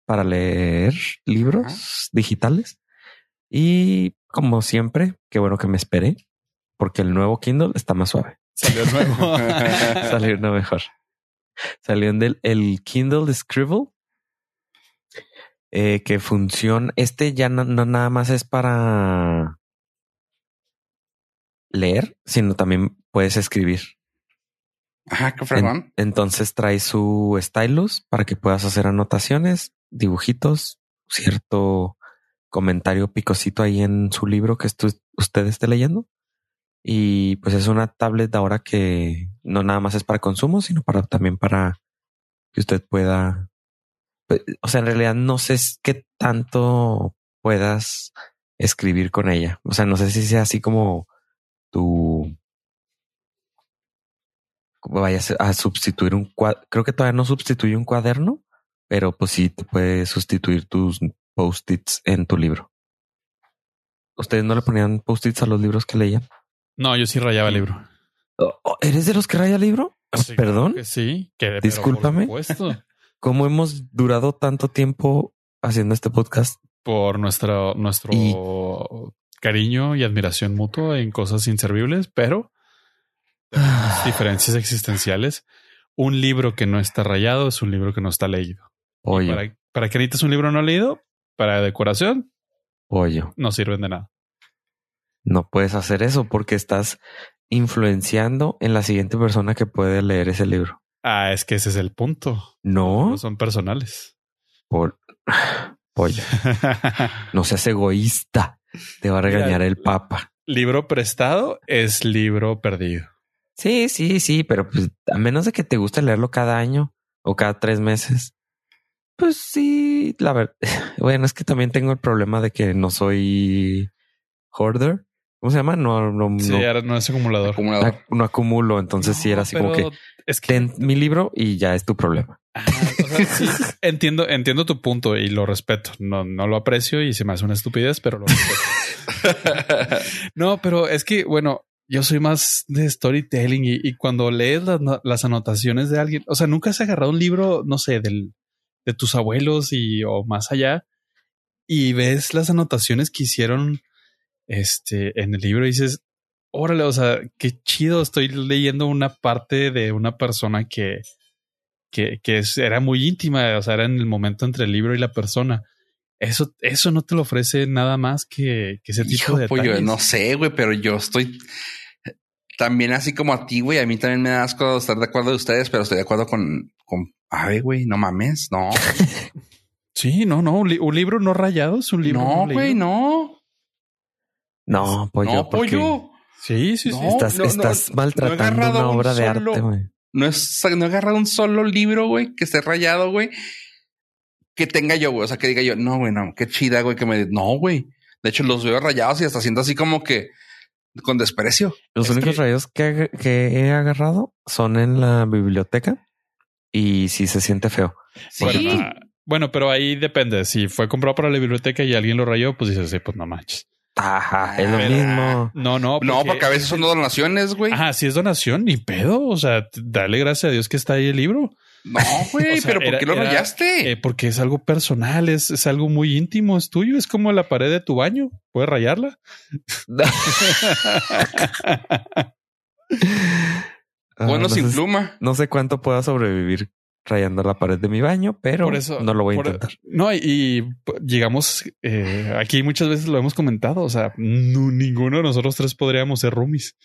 para leer libros digitales y como siempre, qué bueno que me esperé porque el nuevo Kindle está más suave. Salió nuevo. Salió uno mejor. Salió del el Kindle Scribble eh, que funciona. Este ya no, nada más es para leer, sino también puedes escribir. Ajá, qué fregón. entonces trae su stylus para que puedas hacer anotaciones, dibujitos, cierto comentario picosito ahí en su libro que usted esté leyendo. Y pues es una tablet ahora que no nada más es para consumo, sino para también para que usted pueda pues, o sea, en realidad no sé qué tanto puedas escribir con ella. O sea, no sé si sea así como tu vayas a sustituir un cuaderno. Creo que todavía no sustituye un cuaderno, pero pues sí te puede sustituir tus post-its en tu libro? ¿Ustedes no le ponían post-its a los libros que leían? No, yo sí rayaba el libro. Oh, oh, ¿Eres de los que raya el libro? Sí, Perdón. que sí. Que, Discúlpame. Por, ¿Cómo hemos durado tanto tiempo haciendo este podcast? por nuestro, nuestro Y- cariño y admiración mutua en cosas inservibles, pero diferencias existenciales. Un libro que no está rayado es un libro que no está leído. Pollo, ¿Para, ¿Para qué necesitas un libro no leído? Para decoración pollo. no sirven de nada. No puedes hacer eso porque estás influenciando en la siguiente persona que puede leer ese libro. Ah, es que ese es el punto. No, No son personales. por pollo. No seas egoísta. Te va a Mira, regañar el papa. libro prestado es libro perdido. Sí, sí, sí, pero pues a menos de que te guste leerlo cada año o cada tres meses, pues sí, la verdad. Bueno, es que también tengo el problema de que no soy hoarder. ¿Cómo se llama? No, no, Sí, no, no es acumulador. Acumulador. ac- no acumulo. Entonces sí era así como que Pero es que ten mi libro y ya es tu problema. Ah, o sea, sí, entiendo, entiendo tu punto y lo respeto. No, no lo aprecio y se me hace una estupidez, pero lo respeto. no, pero es que, bueno, yo soy más de storytelling y, y cuando lees las, no- las anotaciones de alguien, o sea, nunca has agarrado un libro, no sé, del, de tus abuelos y o más allá y ves las anotaciones que hicieron este en el libro dices, órale, o sea, qué chido, estoy leyendo una parte de una persona que, que, que es- era muy íntima, o sea, era en el momento entre el libro y la persona. Eso, eso no te lo ofrece nada más que, que ese tipo Hijo, de pollo, detalles. no sé, güey, pero yo estoy también así como a ti, güey. A mí también me da asco estar de acuerdo de ustedes, pero estoy de acuerdo con, con, a ver, güey, no mames, no, Sí, no, no, un, li- un libro no rayado es un libro. no, güey, no, No, pollo. no, porque pollo. Sí, sí, sí. No. Estás, no, estás no he maltratando una un obra de arte, güey. No es, no he agarrado un solo libro, güey, que esté rayado, güey, que tenga yo, güey. O sea, que diga yo, no, güey, no, qué chida, güey, que me, no, güey. De hecho, los veo rayados y hasta siento así como que con desprecio. Los Es únicos que- rayos que, he agarrado son en la biblioteca y sí se siente feo. Sí. Bueno, ah, bueno, pero ahí depende. Si fue comprado para la biblioteca y alguien lo rayó, pues dices, sí, pues no manches. Ajá, es lo mismo. No, no, no, porque a veces son donaciones, güey. Ajá, si es donación, ni pedo. O sea, dale gracias a Dios que está ahí el libro. No, güey, O sea, pero ¿por era- qué lo rayaste? Eh, porque es algo personal, es, es algo muy íntimo, es tuyo, es como la pared de tu baño. Puedes rayarla. Ah, bueno, no sin sé- pluma. No sé cuánto pueda sobrevivir rayando la pared de mi baño, pero Por eso no lo voy a por- intentar. No, y, y, llegamos eh, aquí muchas veces lo hemos comentado. O sea, no- ninguno de nosotros tres podríamos ser roomies.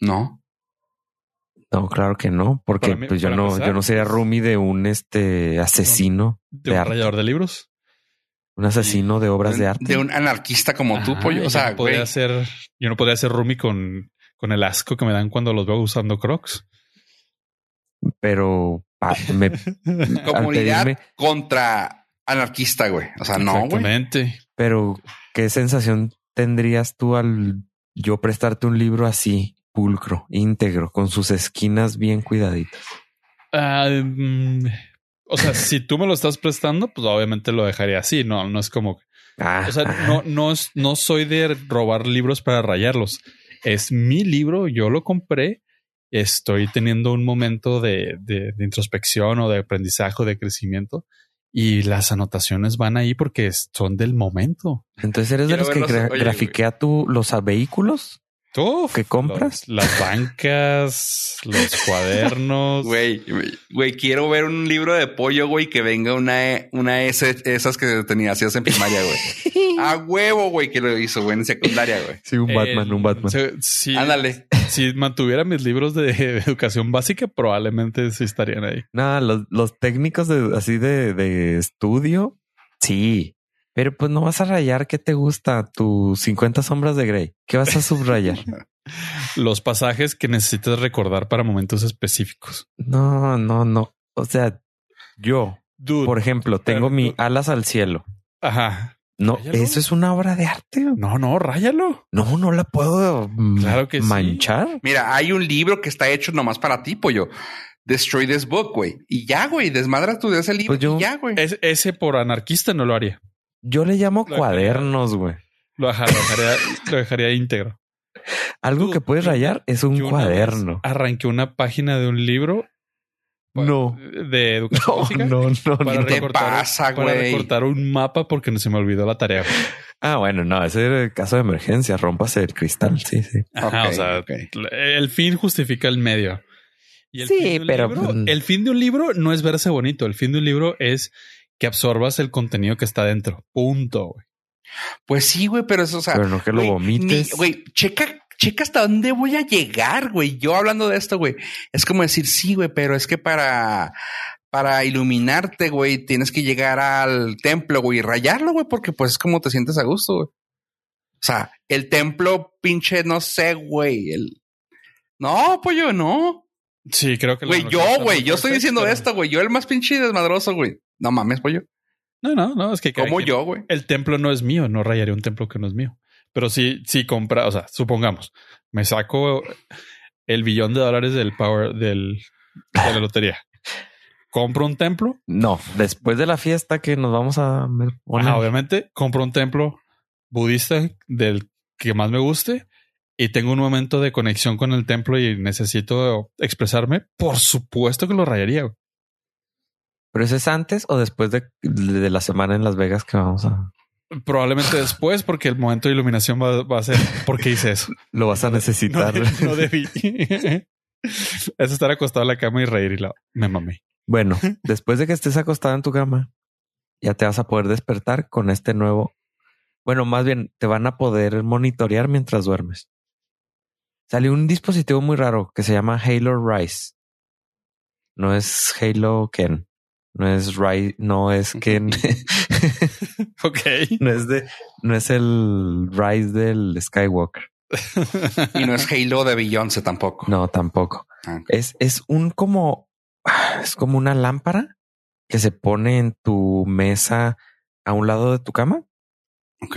No. No, claro que no, porque mí- pues yo no, empezar- yo no sería roomie de un este asesino, De De un arte. rayador de libros. un asesino de obras de arte. De un anarquista como tú, pollo. yo O sea, no podría ser, yo no podría ser roomie con, con el asco que me dan cuando los veo usando Crocs. Pero me, Comunidad pedirme- contra anarquista, güey. O sea, no, güey. Exactamente. pero qué sensación tendrías tú al yo prestarte un libro así, pulcro, íntegro, con sus esquinas bien cuidaditas. Ah, mm, o sea, si tú me lo estás prestando, pues obviamente lo dejaría así. No, no es como, Ah, o sea, ah, no, no, es- no soy de robar libros para rayarlos. Es mi libro, yo lo compré. Estoy teniendo un momento de, de- de introspección o de aprendizaje o de crecimiento y las anotaciones van ahí porque son del momento. Entonces eres de los que verlos- gra- oye, grafiquea tú los vehículos. Uf, ¿Qué compras? los- las bancas, los cuadernos. Güey, güey, quiero ver un libro de pollo, güey, que venga una, una S, esas que tenía hacías en primaria, güey. A huevo, güey, que lo hizo, güey, en secundaria, güey. Sí, un Batman, un Batman. se- si, Ándale. si mantuviera mis libros de, educación básica, probablemente sí estarían ahí. No, los, los técnicos de así de, de estudio, sí. Pero pues no vas a rayar qué te gusta, tus 50 sombras de Grey. ¿Qué vas a subrayar? Los pasajes que necesitas recordar para momentos específicos. no, no, no. O sea, yo, Dude, por ejemplo, tengo pero mi tú- alas al cielo. ajá. No, Ráyalo. eso es una obra de arte. No, no, ráyalo. No, no la puedo mm, Claro que sí. manchar. Mira, hay un libro que está hecho nomás para ti, pollo. destroy this book, güey. Y ya, güey, desmadra tu de ese libro Pues yo- y ya, güey. Es- ese por anarquista no lo haría. Yo le llamo Lo cuadernos, güey. Lo, ajá, lo dejaría, lo dejaría íntegro. Algo Tú, que puedes rayar es un cuaderno. Arranqué una página de un libro No. de educación No, física no, no, para, te recortar, pasa, para güey? recortar un mapa porque no se me olvidó la tarea. güey. Ah, bueno, no, ese era el caso de emergencia. Rómpase el cristal. Sí, sí. Ajá, o sea, el fin justifica el medio. Y el Sí, pero, libro- pues, el fin de un libro no es verse bonito. El fin de un libro es que absorbas el contenido que está dentro. Punto. güey. Pues sí, güey, pero eso, o sea, Pero no que lo güey, vomites. ni- Güey, checa, checa hasta dónde voy a llegar, güey. Yo hablando de esto, güey, es como decir, sí, güey, pero es que para, para iluminarte, güey, tienes que llegar al templo, güey, y rayarlo, güey, porque pues es como te sientes a gusto, güey. O sea, el templo, pinche, no sé, güey. El... No, pues yo no. Sí, creo que Güey, yo, güey, yo estoy diciendo pero- esto, güey. Yo el más pinche desmadroso, güey. No mames, pollo. No, no, no, es que Como yo, güey. El templo no es mío, no rayaría un templo que no es mío. Pero sí, sí compra, o sea, supongamos, me saco el billón de dólares del power del, de la lotería. Compro un templo, No, después de la fiesta que nos vamos a poner. Ajá, obviamente, compro un templo budista del que más me guste y tengo un momento de conexión con el templo y necesito expresarme. Por supuesto que lo rayaría. güey. Pero ese es antes o después de, de la semana en Las Vegas que vamos a Probablemente después, porque el momento de iluminación va, va a ser ¿por qué hice eso? lo vas a No, necesitar. no debí. es estar acostado en la cama y reír y la me mamé. Bueno, después de que estés acostado en tu cama, ya te vas a poder despertar con este nuevo. Bueno, más bien te van a poder monitorear mientras duermes. Salió un dispositivo muy raro que se llama Halo Rise. No es Halo Ken. No es Rise, no es Ken. Ok. no es de, no es el Rise del Skywalker. Y no es Halo de Beyoncé tampoco. No, tampoco. Ah. Es, es un como, es como una lámpara que se pone en tu mesa a un lado de tu cama Ok.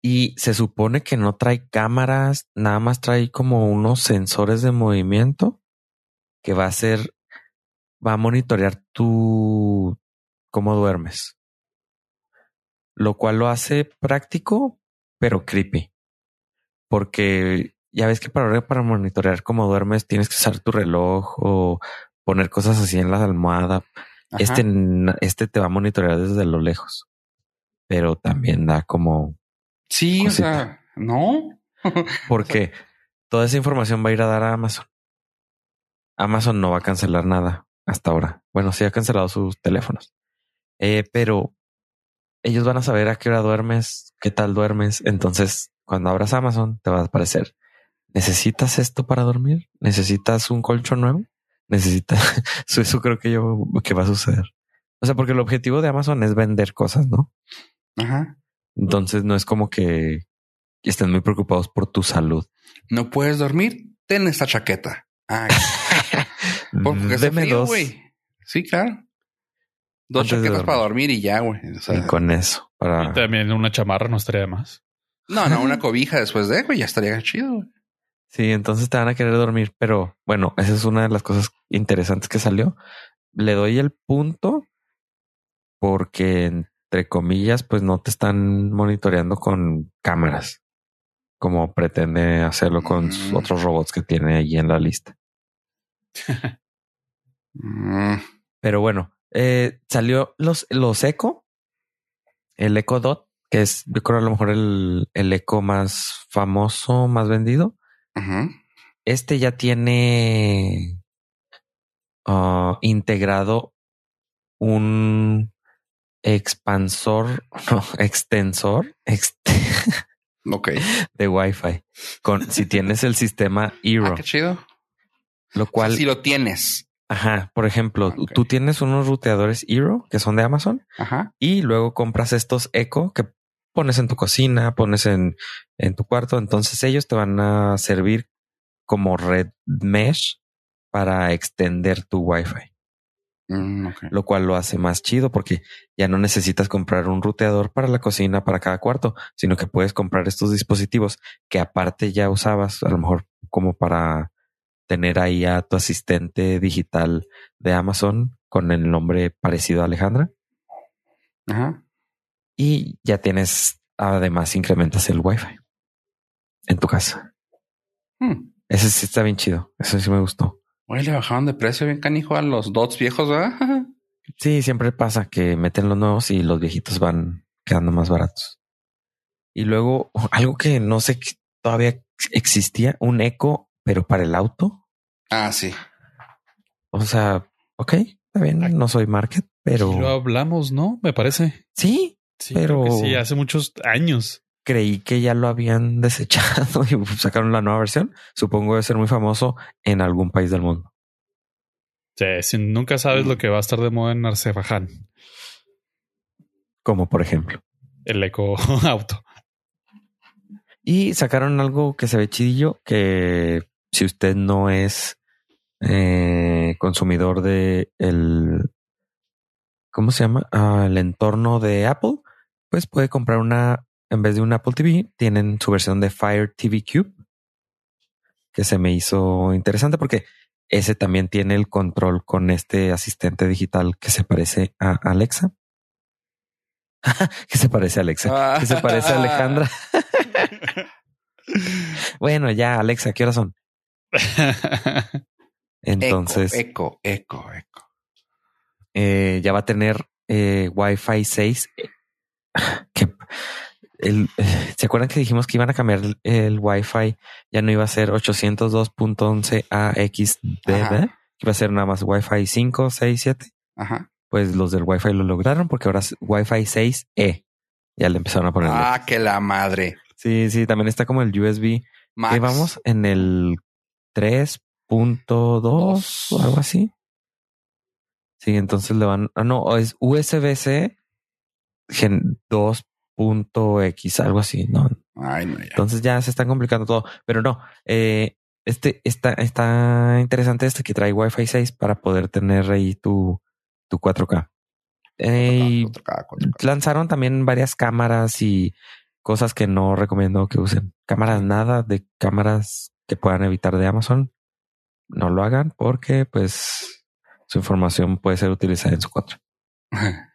y se supone que no trae cámaras, nada más trae como unos sensores de movimiento que va a hacer, va a monitorear tu cómo duermes. Lo cual lo hace práctico, pero creepy. Porque ya ves que para, para monitorear cómo duermes tienes que usar tu reloj o poner cosas así en la almohada. Ajá. Este, este te va a monitorear desde lo lejos, pero también da como Sí, cosita. o sea, no. porque toda esa información va a ir a dar a Amazon. Amazon no va a cancelar nada hasta ahora. Bueno, sí ha cancelado sus teléfonos, Eh, pero ellos van a saber a qué hora duermes, qué tal duermes. Entonces, cuando abras Amazon, te va a aparecer. ¿Necesitas esto para dormir? ¿Necesitas un colchón nuevo? Necesitas eso, creo que yo que va a suceder. O sea, porque el objetivo de Amazon es vender cosas, ¿no? Ajá. Entonces no es como que estén muy preocupados por tu salud. No puedes dormir. Ten esta chaqueta. Ah, porque Deme frío, dos. Sí, claro. Dos Antes chaquetas para dormir. y ya, güey. O sea, y con eso para Y también una chamarra no estaría de más. no, no, una cobija después de, güey, ya estaría chido. güey. Sí, entonces te van a querer dormir, pero bueno, esa es una de las cosas interesantes que salió. Le doy el punto porque entre comillas, pues no te están monitoreando con cámaras como pretende hacerlo con sus Mm. otros robots que tiene allí en la lista. Mm, Pero bueno, eh, salió los, los Echo, el Echo Dot, que es yo creo a lo mejor el, el Echo más famoso, más vendido. Este ya tiene ah, integrado un expansor, no, extensor ext- de Wi-Fi. Con si tienes el sistema Eero, Ah, qué chido. lo cual, si lo tienes. Ajá, por ejemplo, Ok. tú tienes unos ruteadores Eero que son de Amazon Ajá. y luego compras estos Echo que pones en tu cocina, pones en, en tu cuarto. Entonces ellos te van a servir como red mesh para extender tu Wi-Fi, Mm, lo cual lo hace más chido porque ya no necesitas comprar un ruteador para la cocina para cada cuarto, sino que puedes comprar estos dispositivos que aparte ya usabas, a lo mejor como para tener ahí a tu asistente digital de Amazon con el nombre parecido a Alejandra. Ajá. Y ya tienes, además, incrementas el Wi-Fi en tu casa. Hmm. Ese sí está bien chido. Eso sí me gustó. Oye, le bajaron de precio bien canijo a los dots viejos, ¿verdad? Sí, siempre pasa que meten los nuevos y los viejitos van quedando más baratos. Y luego algo que no sé que todavía existía, un eco, pero para el auto. Ah, sí. O sea, ok, está bien, no soy market, pero Lo hablamos, ¿no? Me parece. sí, Sí, Pero- sí, hace muchos años. creí que ya lo habían desechado y sacaron la nueva versión. Supongo debe ser muy famoso en algún país del mundo. Sí, si nunca sabes lo que va a estar de moda en Arzebaján, Como por ejemplo. el eco auto. Y sacaron algo que se ve chidillo, que si usted no es eh, consumidor de el, ¿cómo se llama? Ah, el entorno de Apple, pues puede comprar una, en vez de un Apple TV, tienen su versión de Fire TV Cube, que se me hizo interesante porque ese también tiene el control con este asistente digital que se parece a Alexa. que se parece a Alexa, que se parece a Alejandra. Bueno, ya, Alexa, ¿qué horas son? Entonces, Eco, eco, eco. eh, ya va a tener eh, Wi-Fi 6. Que el, ¿Se acuerdan que dijimos que iban a cambiar el, el Wi-Fi? Ya no iba a ser 802.11 AXDD, Ajá. que iba a ser nada más Wi-Fi 5, 6, 7. Ajá. Pues los del Wi-Fi lo lograron porque ahora es Wi-Fi 6E. Ya le empezaron a poner. Ah, que la madre. Sí, sí, también está como el USB. Max. ¿Qué vamos? En el 3.2 o algo así. Sí, entonces le van. Ah, no, es USB-C gen 2.x, algo así. No, Ay, no, ya. entonces ya se está complicando todo. Pero no, eh, este está, está interesante este que trae Wi-Fi 6 para poder tener ahí tu, tu 4K. Eh, y 4K, 4K. lanzaron también varias cámaras y cosas que no recomiendo que usen. Cámaras nada de cámaras que puedan evitar de Amazon. No lo hagan porque pues su información puede ser utilizada en su contra.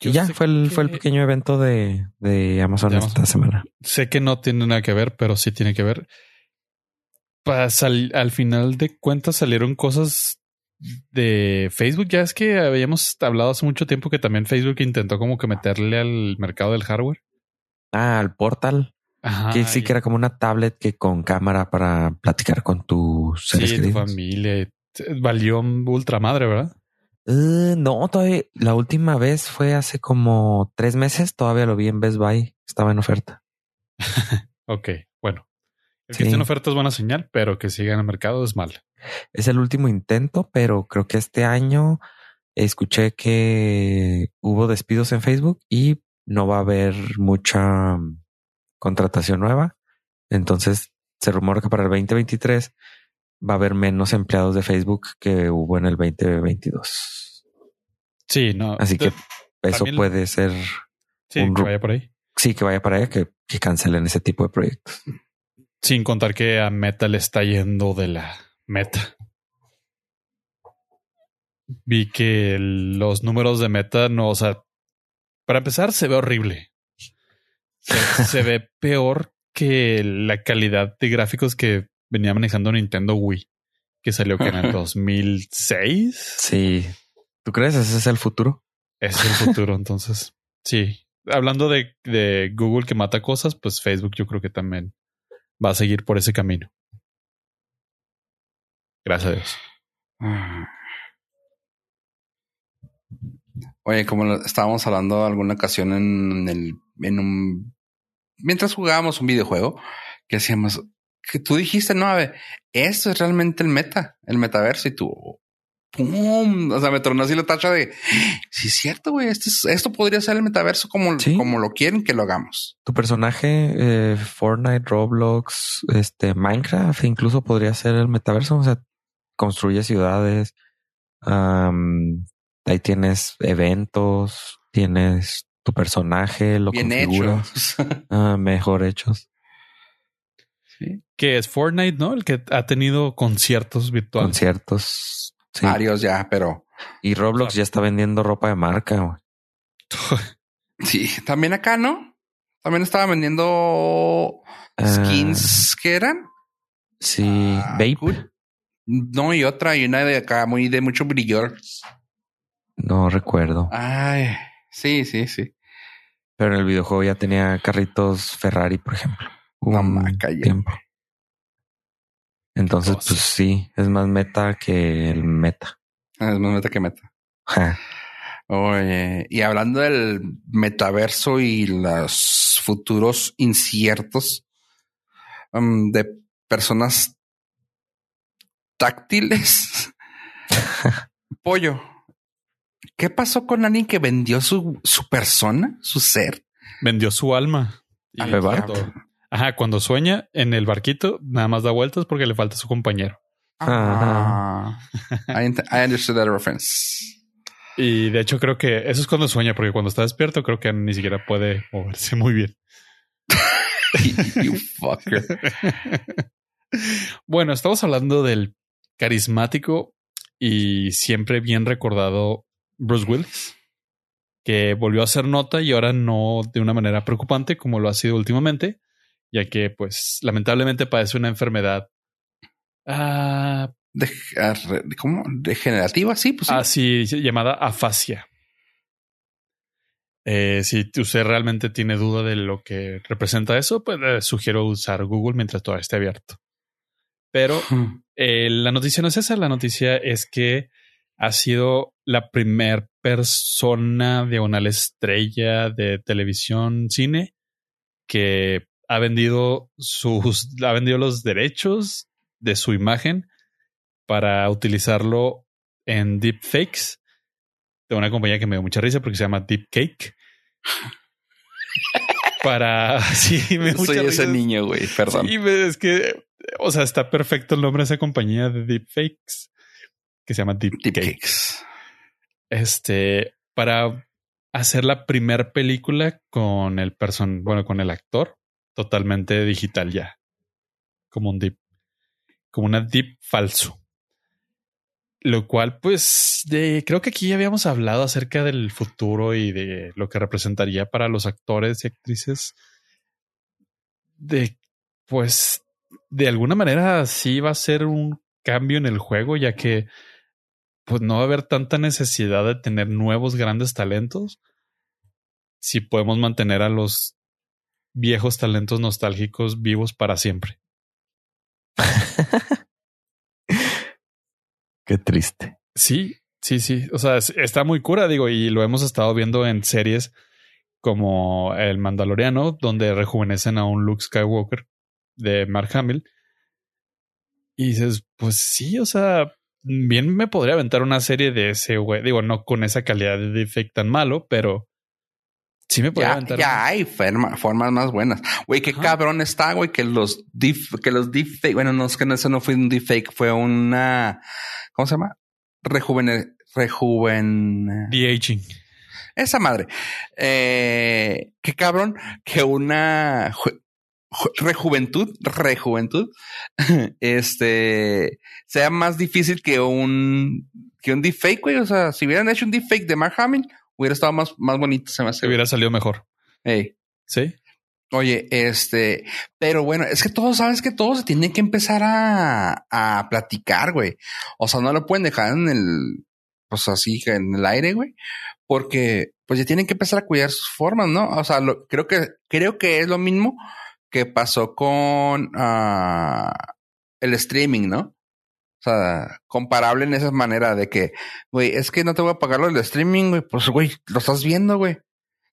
Yo y ya fue el, fue el que- pequeño evento de, de Amazon De esta semana. Sé que no tiene nada que ver, pero sí tiene que ver. Sal- al final de cuentas salieron cosas de Facebook. Ya es que habíamos hablado hace mucho tiempo que también Facebook intentó como que meterle al mercado del hardware. Ah, el portal, Ajá. que sí y- que era como una tablet que con cámara para platicar con tus seres sí, tu queridos. familia. Valió ultra madre, ¿verdad? Eh, no, todavía la última vez fue hace como tres meses. Todavía lo vi en Best Buy. Estaba en oferta. Ok, bueno. El Sí. que esté en oferta es buena señal, pero que siga en el mercado es mal. Es el último intento, pero creo que este año escuché que hubo despidos en Facebook y no va a haber mucha contratación nueva. Entonces se rumora que para el 2023 va a haber menos empleados de Facebook que hubo en el 2022. Sí, no. Así que eso puede ser, sí, un que vaya por ahí. sí, que vaya para allá, que, que cancelen ese tipo de proyectos. Sin contar que a Meta le está yendo de la meta. Vi que el- los números de Meta no, o sea, para empezar se ve horrible. Se, se ve peor que la calidad de gráficos que venía manejando Nintendo Wii, que salió que en el 2006. Sí. ¿Tú crees ese es el futuro? Es el futuro, entonces. Sí. Hablando de, de Google que mata cosas, pues Facebook yo creo que también va a seguir por ese camino. Gracias a Dios. Oye, como estábamos hablando alguna ocasión en el, en un, mientras jugábamos un videojuego, que hacíamos, que tú dijiste, no, a ver, esto es realmente el meta, el metaverso y tú, ¡pum! O sea, me tornó así la tacha de, sí es cierto, güey, esto, es- esto podría ser el metaverso como, Sí. como lo quieren que lo hagamos. Tu personaje, eh, Fortnite, Roblox, este, Minecraft, incluso podría ser el metaverso. O sea, construye ciudades. Ahí tienes eventos, tienes tu personaje, lo Bien configuras. ah, mejor hechos. Que es Fortnite, ¿no? El que ha tenido conciertos virtuales. Conciertos. Sí. Varios ya, pero. Y Roblox ya está vendiendo ropa de marca. sí, también acá, ¿no? También estaba vendiendo skins que eran. Sí, ah, Vape. No, y otra, y una de acá muy de mucho brillo. No recuerdo. Ay, sí, sí, sí. Pero en el videojuego ya tenía carritos Ferrari, por ejemplo. Un tiempo. Entonces, pues sí, es más meta que el meta. Ah, es más meta que meta. Oye, y hablando del metaverso y los futuros inciertos um, de personas táctiles. Pollo, ¿qué pasó con alguien que vendió su, su persona, su ser? Vendió su alma. Y barco. Ajá, cuando sueña en el barquito, nada más da vueltas porque le falta su compañero. Ah, I, understood that reference. Y de hecho creo que eso es cuando sueña, porque cuando está despierto creo que ni siquiera puede moverse muy bien. you fucker. bueno, estamos hablando del carismático y siempre bien recordado Bruce Willis, que volvió a hacer nota y ahora no de una manera preocupante como lo ha sido últimamente, ya que pues lamentablemente padece una enfermedad ah, de, ah, ¿cómo? degenerativa, sí, pues sí. llamada afasia. Eh, si usted realmente tiene duda de lo que representa eso, pues sugiero usar Google mientras todo esté abierto. Pero eh, la noticia no es esa, la noticia es que ha sido la primer persona de una estrella de televisión, cine, que ha vendido sus, ha vendido los derechos de su imagen para utilizarlo en deepfakes de una compañía que me dio mucha risa porque se llama Deepcake. para sí, me Soy ese niño, güey, perdón. Sí, es que, o sea, está perfecto el nombre de esa compañía de deepfakes que se llama Deepcakes. Este, para hacer la primera película con el person, bueno, con el actor totalmente digital ya. Como un deep. Como una deep falso. Lo cual, pues, de, creo que aquí ya habíamos hablado acerca del futuro y de lo que representaría para los actores y actrices. De, pues, de alguna manera sí va a ser un cambio en el juego, ya que, pues, no va a haber tanta necesidad de tener nuevos grandes talentos si podemos mantener a los viejos talentos nostálgicos vivos para siempre. Qué triste. Sí, sí, sí. O sea, está muy cura, digo, y lo hemos estado viendo en series como El Mandaloriano, donde rejuvenecen a un Luke Skywalker de Mark Hamill. Y dices, pues sí, o sea, bien me podría aventar una serie de ese güey. Digo, no con esa calidad de defect tan malo, pero Sí me puede ya, ya hay formas más buenas. Güey, qué cabrón está, güey, que los deep, que los deepfake, bueno, no es que eso no fue un deepfake, fue una, ¿cómo se llama? Rejuven, rejuven. De aging. Esa madre. Eh, qué cabrón que una rejuventud, rejuventud, este, sea más difícil que un, que un deepfake, güey. O sea, si hubieran hecho un deepfake de Mark Hamill, Hubiera estado más, más bonito, se me hace. Hubiera salido mejor. Hey. Sí. Oye, este, pero bueno, es que todos sabes que todos se tienen que empezar a, a platicar, güey. O sea, no lo pueden dejar en el, pues así, en el aire, güey, porque pues ya tienen que empezar a cuidar sus formas, ¿no? O sea, lo, creo que, creo que es lo mismo que pasó con uh, el streaming, ¿no? O sea, comparable en esa manera de que, güey, es que no te voy a pagar lo del streaming, güey. Pues, güey, lo estás viendo, güey.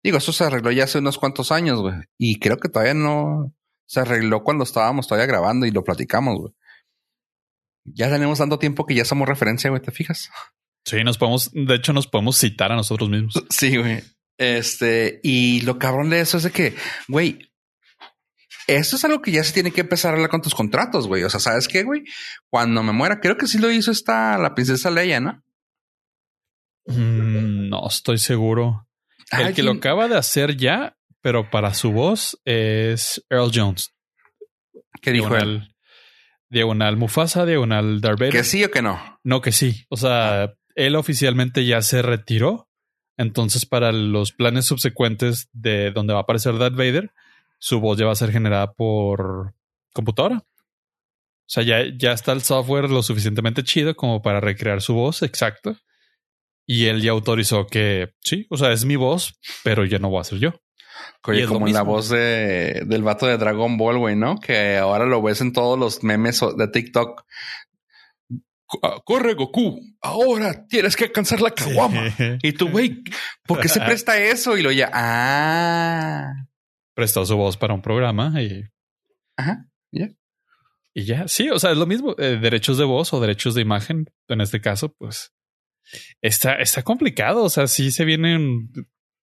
Digo, eso se arregló ya hace unos cuantos años, güey. Y creo que todavía no se arregló cuando estábamos todavía grabando y lo platicamos, güey. Ya tenemos tanto tiempo que ya somos referencia, güey, ¿te fijas? Sí, nos podemos, de hecho, nos podemos citar a nosotros mismos. Sí, güey. Este, y lo cabrón de eso es de que, güey, eso es algo que ya se tiene que empezar a hablar con tus contratos, güey. O sea, ¿sabes qué, güey? Cuando me muera, creo que sí lo hizo esta la princesa Leia, ¿no? Mm, no estoy seguro. El que lo acaba de hacer ya, pero para su voz es Earl Jones. ¿Qué dijo él? Diagonal Mufasa, diagonal Darth Vader. ¿Que sí o que no? No, que sí. O sea, él oficialmente ya se retiró. Entonces, para los planes subsecuentes de donde va a aparecer Darth Vader, su voz ya va a ser generada por computadora. O sea, ya, ya está el software lo suficientemente chido como para recrear su voz exacta. Y él ya autorizó que sí, o sea, es mi voz, pero ya no voy a ser yo. Oye, como en la voz de, del vato de Dragon Ball, güey, ¿no? Que ahora lo ves en todos los memes de TikTok. Ah, corre, Goku. Ahora tienes que alcanzar la caguama. Y tú, güey, ¿por qué se presta eso? Y lo ya, ah. Prestó su voz para un programa y. Ajá, ya. Y ya, sí, o sea, es lo mismo. Eh, derechos de voz o derechos de imagen, en este caso, pues está, está complicado. O sea, sí se viene un,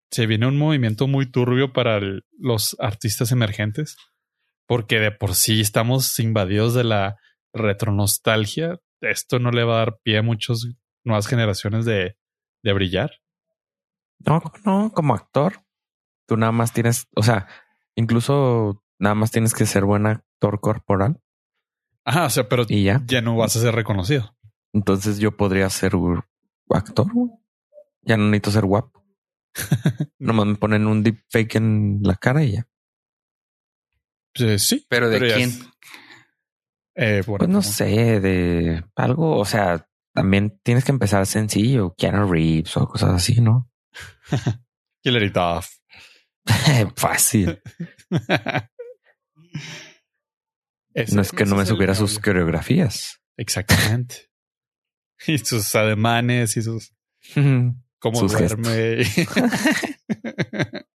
se viene un movimiento muy turbio para los artistas emergentes, porque de por sí estamos invadidos de la retronostalgia. Esto no le va a dar pie a muchas nuevas generaciones de, de brillar. No, no, como actor, tú nada más tienes, o sea, incluso nada más tienes que ser buen actor corporal. Ajá, o sea, pero ya? ya no vas a ser reconocido. Entonces yo podría ser actor. Ya no necesito ser guapo. Nomás me ponen un deepfake en la cara y ya. Pues, sí. ¿Pero de quién? Eh, pues no sé, de algo, o sea, también tienes que empezar sencillo, Keanu Reeves o cosas así, ¿no? Killer it Fácil. no es que no me supiera sus coreografías. Exactamente. y sus ademanes y sus cómo duerme.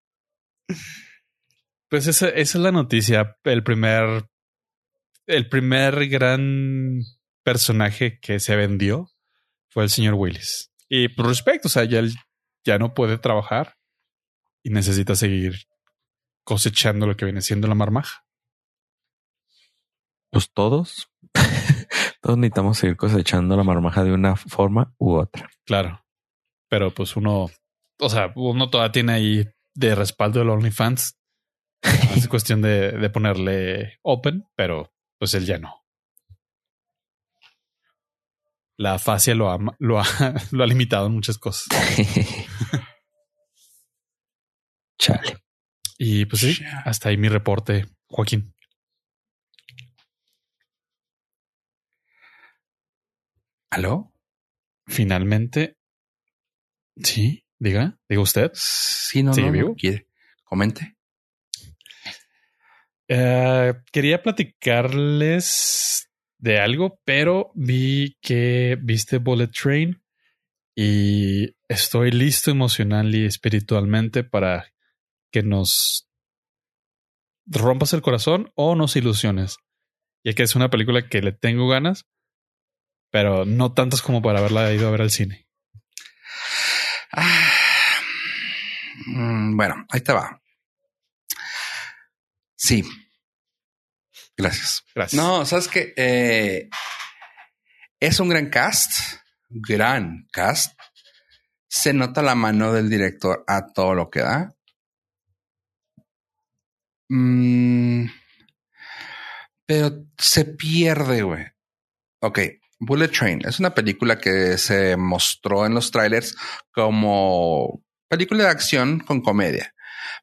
pues esa, esa, es la noticia. El primer, el primer gran personaje que se vendió fue el señor Willis. Y por respecto, o sea, ya, ya no puede trabajar y necesita seguir cosechando lo que viene siendo la marmaja. Pues todos. todos necesitamos seguir cosechando la marmaja de una forma u otra. Claro. Pero pues uno, o sea, uno todavía tiene ahí de respaldo el OnlyFans. es cuestión de, de, ponerle open, pero pues él ya no. La fascia lo ha, lo ha, lo ha limitado en muchas cosas. Chale. Y pues sí, hasta ahí mi reporte, Joaquín. ¿Aló? Finalmente Sí, diga, diga usted. Sí, no, no, quiere. Comente. Eh, quería platicarles de algo, pero vi que viste Bullet Train y estoy listo emocional y espiritualmente para que nos rompas el corazón o nos ilusiones. Ya que es una película que le tengo ganas, pero no tantas como para haberla ido a ver al cine. Ah, mm, bueno, ahí te va. Sí. Gracias. Gracias. No, sabes que eh, es un gran cast, gran cast. Se nota la mano del director a todo lo que da. Mm, pero se pierde, güey. Ok, Bullet Train es una película que se mostró en los trailers como película de acción con comedia.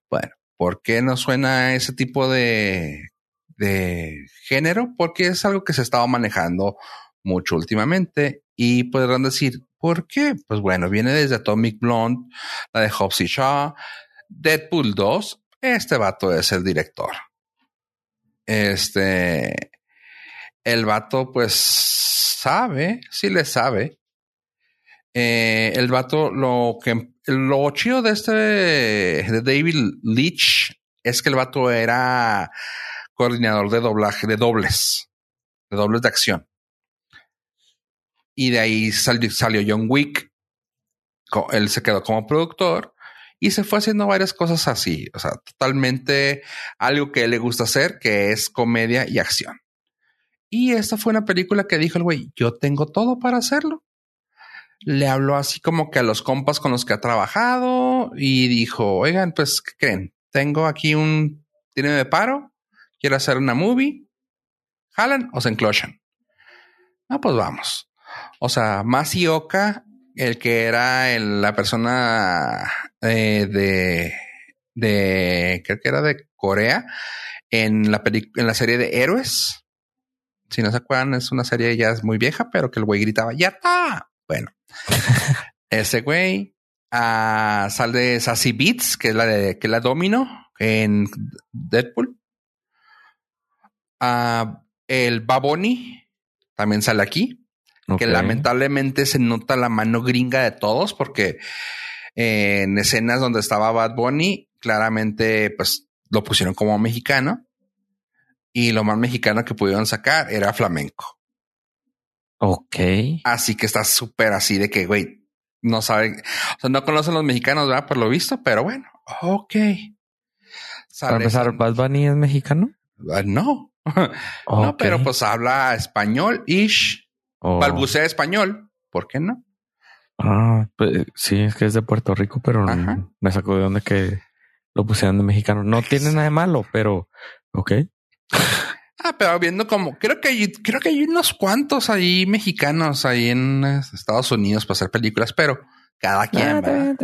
Bueno, ¿por qué no suena ese tipo de, de género? Porque es algo que se estaba manejando mucho últimamente y podrán decir, ¿por qué? Pues bueno, viene desde Atomic Blonde, la de Hobbs y Shaw, Deadpool 2, este vato es el director. Este, el vato pues sabe, sí le sabe. Eh, el vato, lo que lo chido de este de David Leach es que el vato era coordinador de doblaje, de dobles, de dobles de acción. Y de ahí salió, salió John Wick. Él se quedó como productor y se fue haciendo varias cosas así. O sea, totalmente algo que le gusta hacer, que es comedia y acción. Y esta fue una película que dijo el güey, yo tengo todo para hacerlo. Le habló así como que a los compas con los que ha trabajado y dijo, oigan, pues, ¿qué creen? Tengo aquí un, tiene de paro, quiero hacer una movie, ¿Jalan o se enclochan? Ah, pues vamos. O sea, Masioka, el que era la persona eh, de, de, creo que era de Corea, en la, en la serie de Héroes. Si no se acuerdan, es una serie ya es muy vieja, pero que el güey gritaba, ¡ya está! Bueno, ese güey uh, sale de Sassy Beats, que es la de que la Domino en Deadpool. Uh, el Baboni también sale aquí. Que lamentablemente se nota la mano gringa de todos, porque en escenas donde estaba Bad Bunny, claramente pues lo pusieron como mexicano. Y lo más mexicano que pudieron sacar era flamenco. Ok. Así que está súper así de que, güey, no saben, o sea, no conocen los mexicanos, ¿verdad? Por lo visto, pero bueno, ok. Para empezar, ¿Bad Bunny es mexicano? Ah, no. No, pero pues habla español, ish. Oh. Balbucea español. ¿Por qué no? Ah, pues sí, es que es de Puerto Rico, pero me sacó de donde que lo pusieron de mexicano. No tiene nada de malo, pero ok. Ah, pero viendo como creo que hay, creo que hay unos cuantos ahí mexicanos ahí en Estados Unidos para hacer películas, pero cada quien. Ah,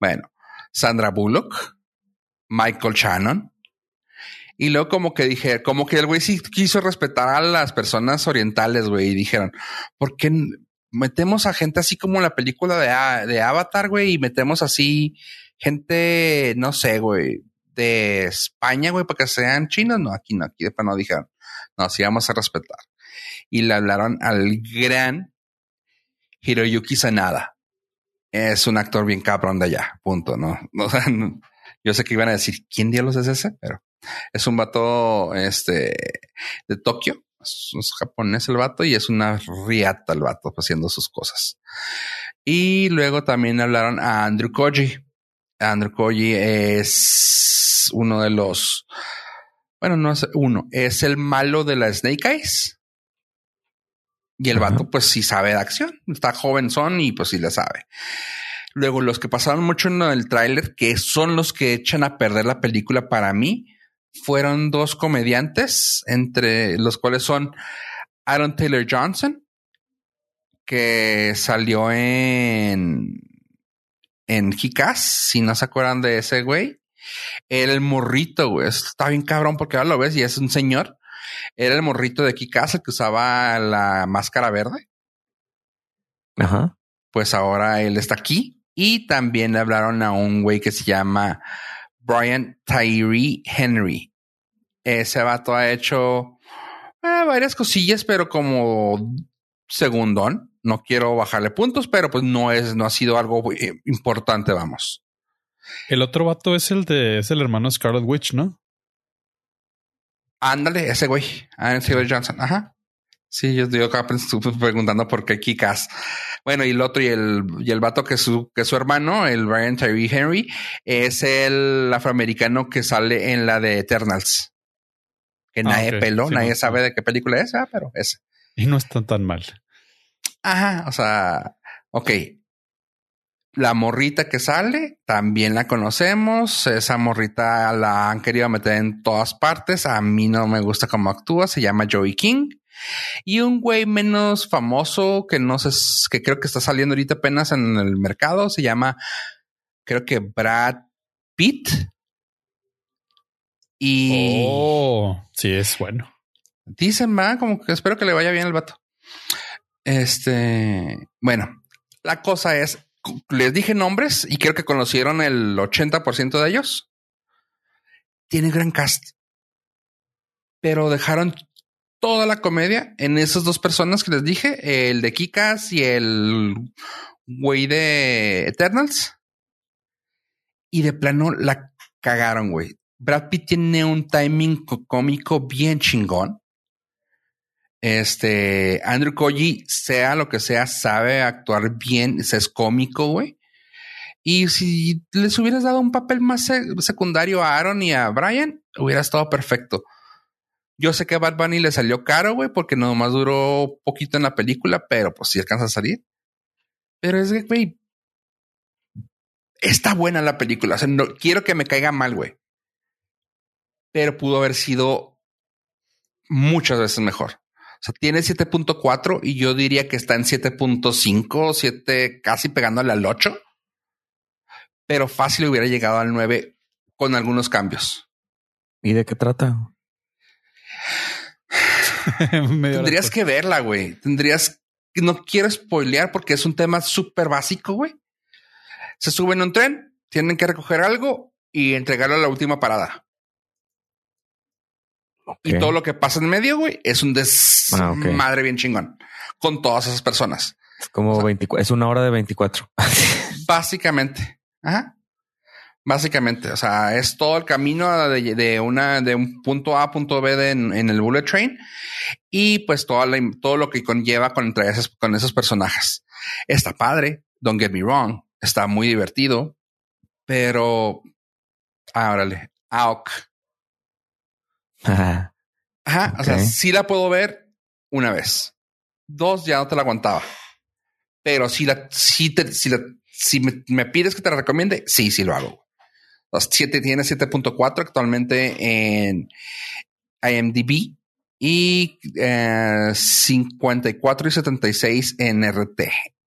bueno, Sandra Bullock, Michael Shannon. Y luego como que dije, como que el güey sí quiso respetar a las personas orientales, güey, y dijeron, ¿por qué metemos a gente así como la película de, de Avatar, güey, y metemos así gente, no sé, güey, de España, güey, para que sean chinos? No, aquí no, aquí después no dijeron, no, sí vamos a respetar. Y le hablaron al gran Hiroyuki Sanada. Es un actor bien cabrón de allá, punto, ¿no? no yo sé que iban a decir, ¿quién diablos es ese? Pero es un vato este, de Tokio. Es, japonés el vato y es una riata el vato haciendo sus cosas. Y luego también hablaron a Andrew Koji. Andrew Koji es uno de los, bueno, no es uno, es el malo de la Snake Eyes. Y el vato, pues sí sabe de acción. Está joven son y pues sí le sabe. Luego, los que pasaron mucho en el tráiler, que son los que echan a perder la película para mí, fueron dos comediantes, entre los cuales son Aaron Taylor Johnson, que salió en en Kikas, si no se acuerdan de ese güey. Era el morrito, güey. Está bien cabrón porque ahora lo ves y es un señor. Era el morrito de Kikas, el que usaba la máscara verde. Ajá. Pues ahora él está aquí y también le hablaron a un güey que se llama Brian Tyree Henry. Ese vato ha hecho eh, varias cosillas, pero como segundón. No quiero bajarle puntos, pero pues no es, no ha sido algo eh, importante, vamos. El otro vato es el de, es el hermano Scarlet Witch, ¿no? Ándale, ese güey, Aaron Johnson. Ajá. Sí, yo acá preguntando por qué Kikas. Bueno, y el otro y el, y el vato que su, que su hermano, el Brian Tyree Henry, es el afroamericano que sale en la de Eternals. Que ah, nadie peló, nadie sabe de qué película es, ah, pero es. Y no está tan mal. Ajá, o sea, ok. La morrita que sale, también la conocemos. Esa morrita la han querido meter en todas partes. A mí no me gusta cómo actúa. Se llama Joey King. Y un güey menos famoso que no sé, que creo que está saliendo ahorita apenas en el mercado, se llama, creo que Brad Pitt. Y. Oh, sí, es bueno. Dicen, va, como que espero que le vaya bien el vato. Este, bueno, la cosa es, les dije nombres y creo que conocieron el 80% de ellos. Tiene gran cast. Pero dejaron toda la comedia en esas dos personas que les dije, el de Kikas y el güey de Eternals. Y de plano la cagaron, güey. Brad Pitt tiene un timing cómico bien chingón. Este Andrew Koji, sea lo que sea, sabe actuar bien, es cómico, güey. Y si les hubieras dado un papel más secundario a Aaron y a Brian, hubiera estado perfecto. Yo sé que a Bad Bunny le salió caro, güey, porque nomás duró poquito en la película, pero pues sí alcanza a salir. Pero es que, güey, está buena la película. O sea, no quiero que me caiga mal, güey. Pero pudo haber sido muchas veces mejor. O sea, tiene 7.4 y yo diría que está en 7.5, 7, casi pegándole al 8. Pero fácil hubiera llegado al 9 con algunos cambios. ¿Y de qué trata? Tendrías que verla, güey. Tendrías que no quiero spoilear porque es un tema súper básico, güey. Se suben a un tren, tienen que recoger algo y entregarlo a la última parada. Y todo lo que pasa en medio, güey, es un desmadre ah, bien chingón con todas esas personas. Es como 24, es una hora de 24. básicamente. Ajá. Básicamente, o sea, es todo el camino de, una de un punto A a punto B en, el bullet train y pues todo, todo lo que conlleva con, entre con esos personajes. Está padre, don't get me wrong, está muy divertido, pero ah, AOK. Ajá. Ajá, o sea, sí la puedo ver una vez. Dos ya no te la aguantaba. Pero si la, si te, si la, si me pides que te la recomiende, sí, sí lo hago. 7 tiene 7.4 actualmente en IMDb y 54 eh, y 76 en RT,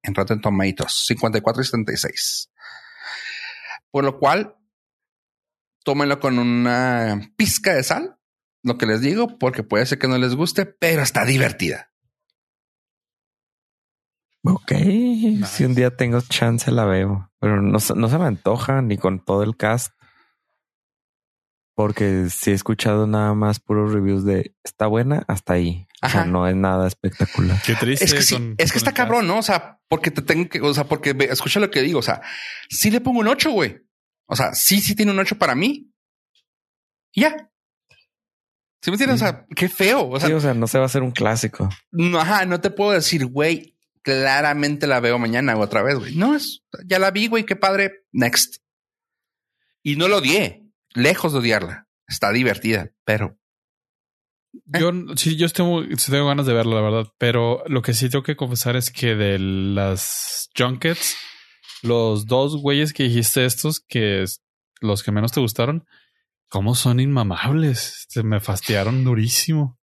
en Rotten Tomatoes, 54 y 76. Por lo cual, tómenlo con una pizca de sal, lo que les digo, porque puede ser que no les guste, pero está divertida. Ok, si un día tengo chance la veo, pero no, no se me antoja ni con todo el cast. Porque si he escuchado nada más puros reviews de está buena hasta ahí. O sea, no es nada espectacular. Qué triste. Es que, es que está cabrón, ¿no? O sea, porque te tengo que, o sea, porque escucha lo que digo. O sea, sí le pongo un 8, güey. O sea, sí, sí tiene un 8 para mí. ya. ¿Sí me entiendes? O sea, qué feo. O sea, o sea, no se va a hacer un clásico. No, ajá, no te puedo decir, güey, claramente la veo mañana o otra vez, güey. No, es, ya la vi, güey, qué padre. Next. Y no lo odié lejos de odiarla. Está divertida, pero. Yo sí, yo tengo, ganas de verla, la verdad. Pero lo que sí tengo que confesar es que de las junkets, los dos güeyes que dijiste estos, que es los que menos te gustaron, cómo son inmamables. Se me fastiaron durísimo.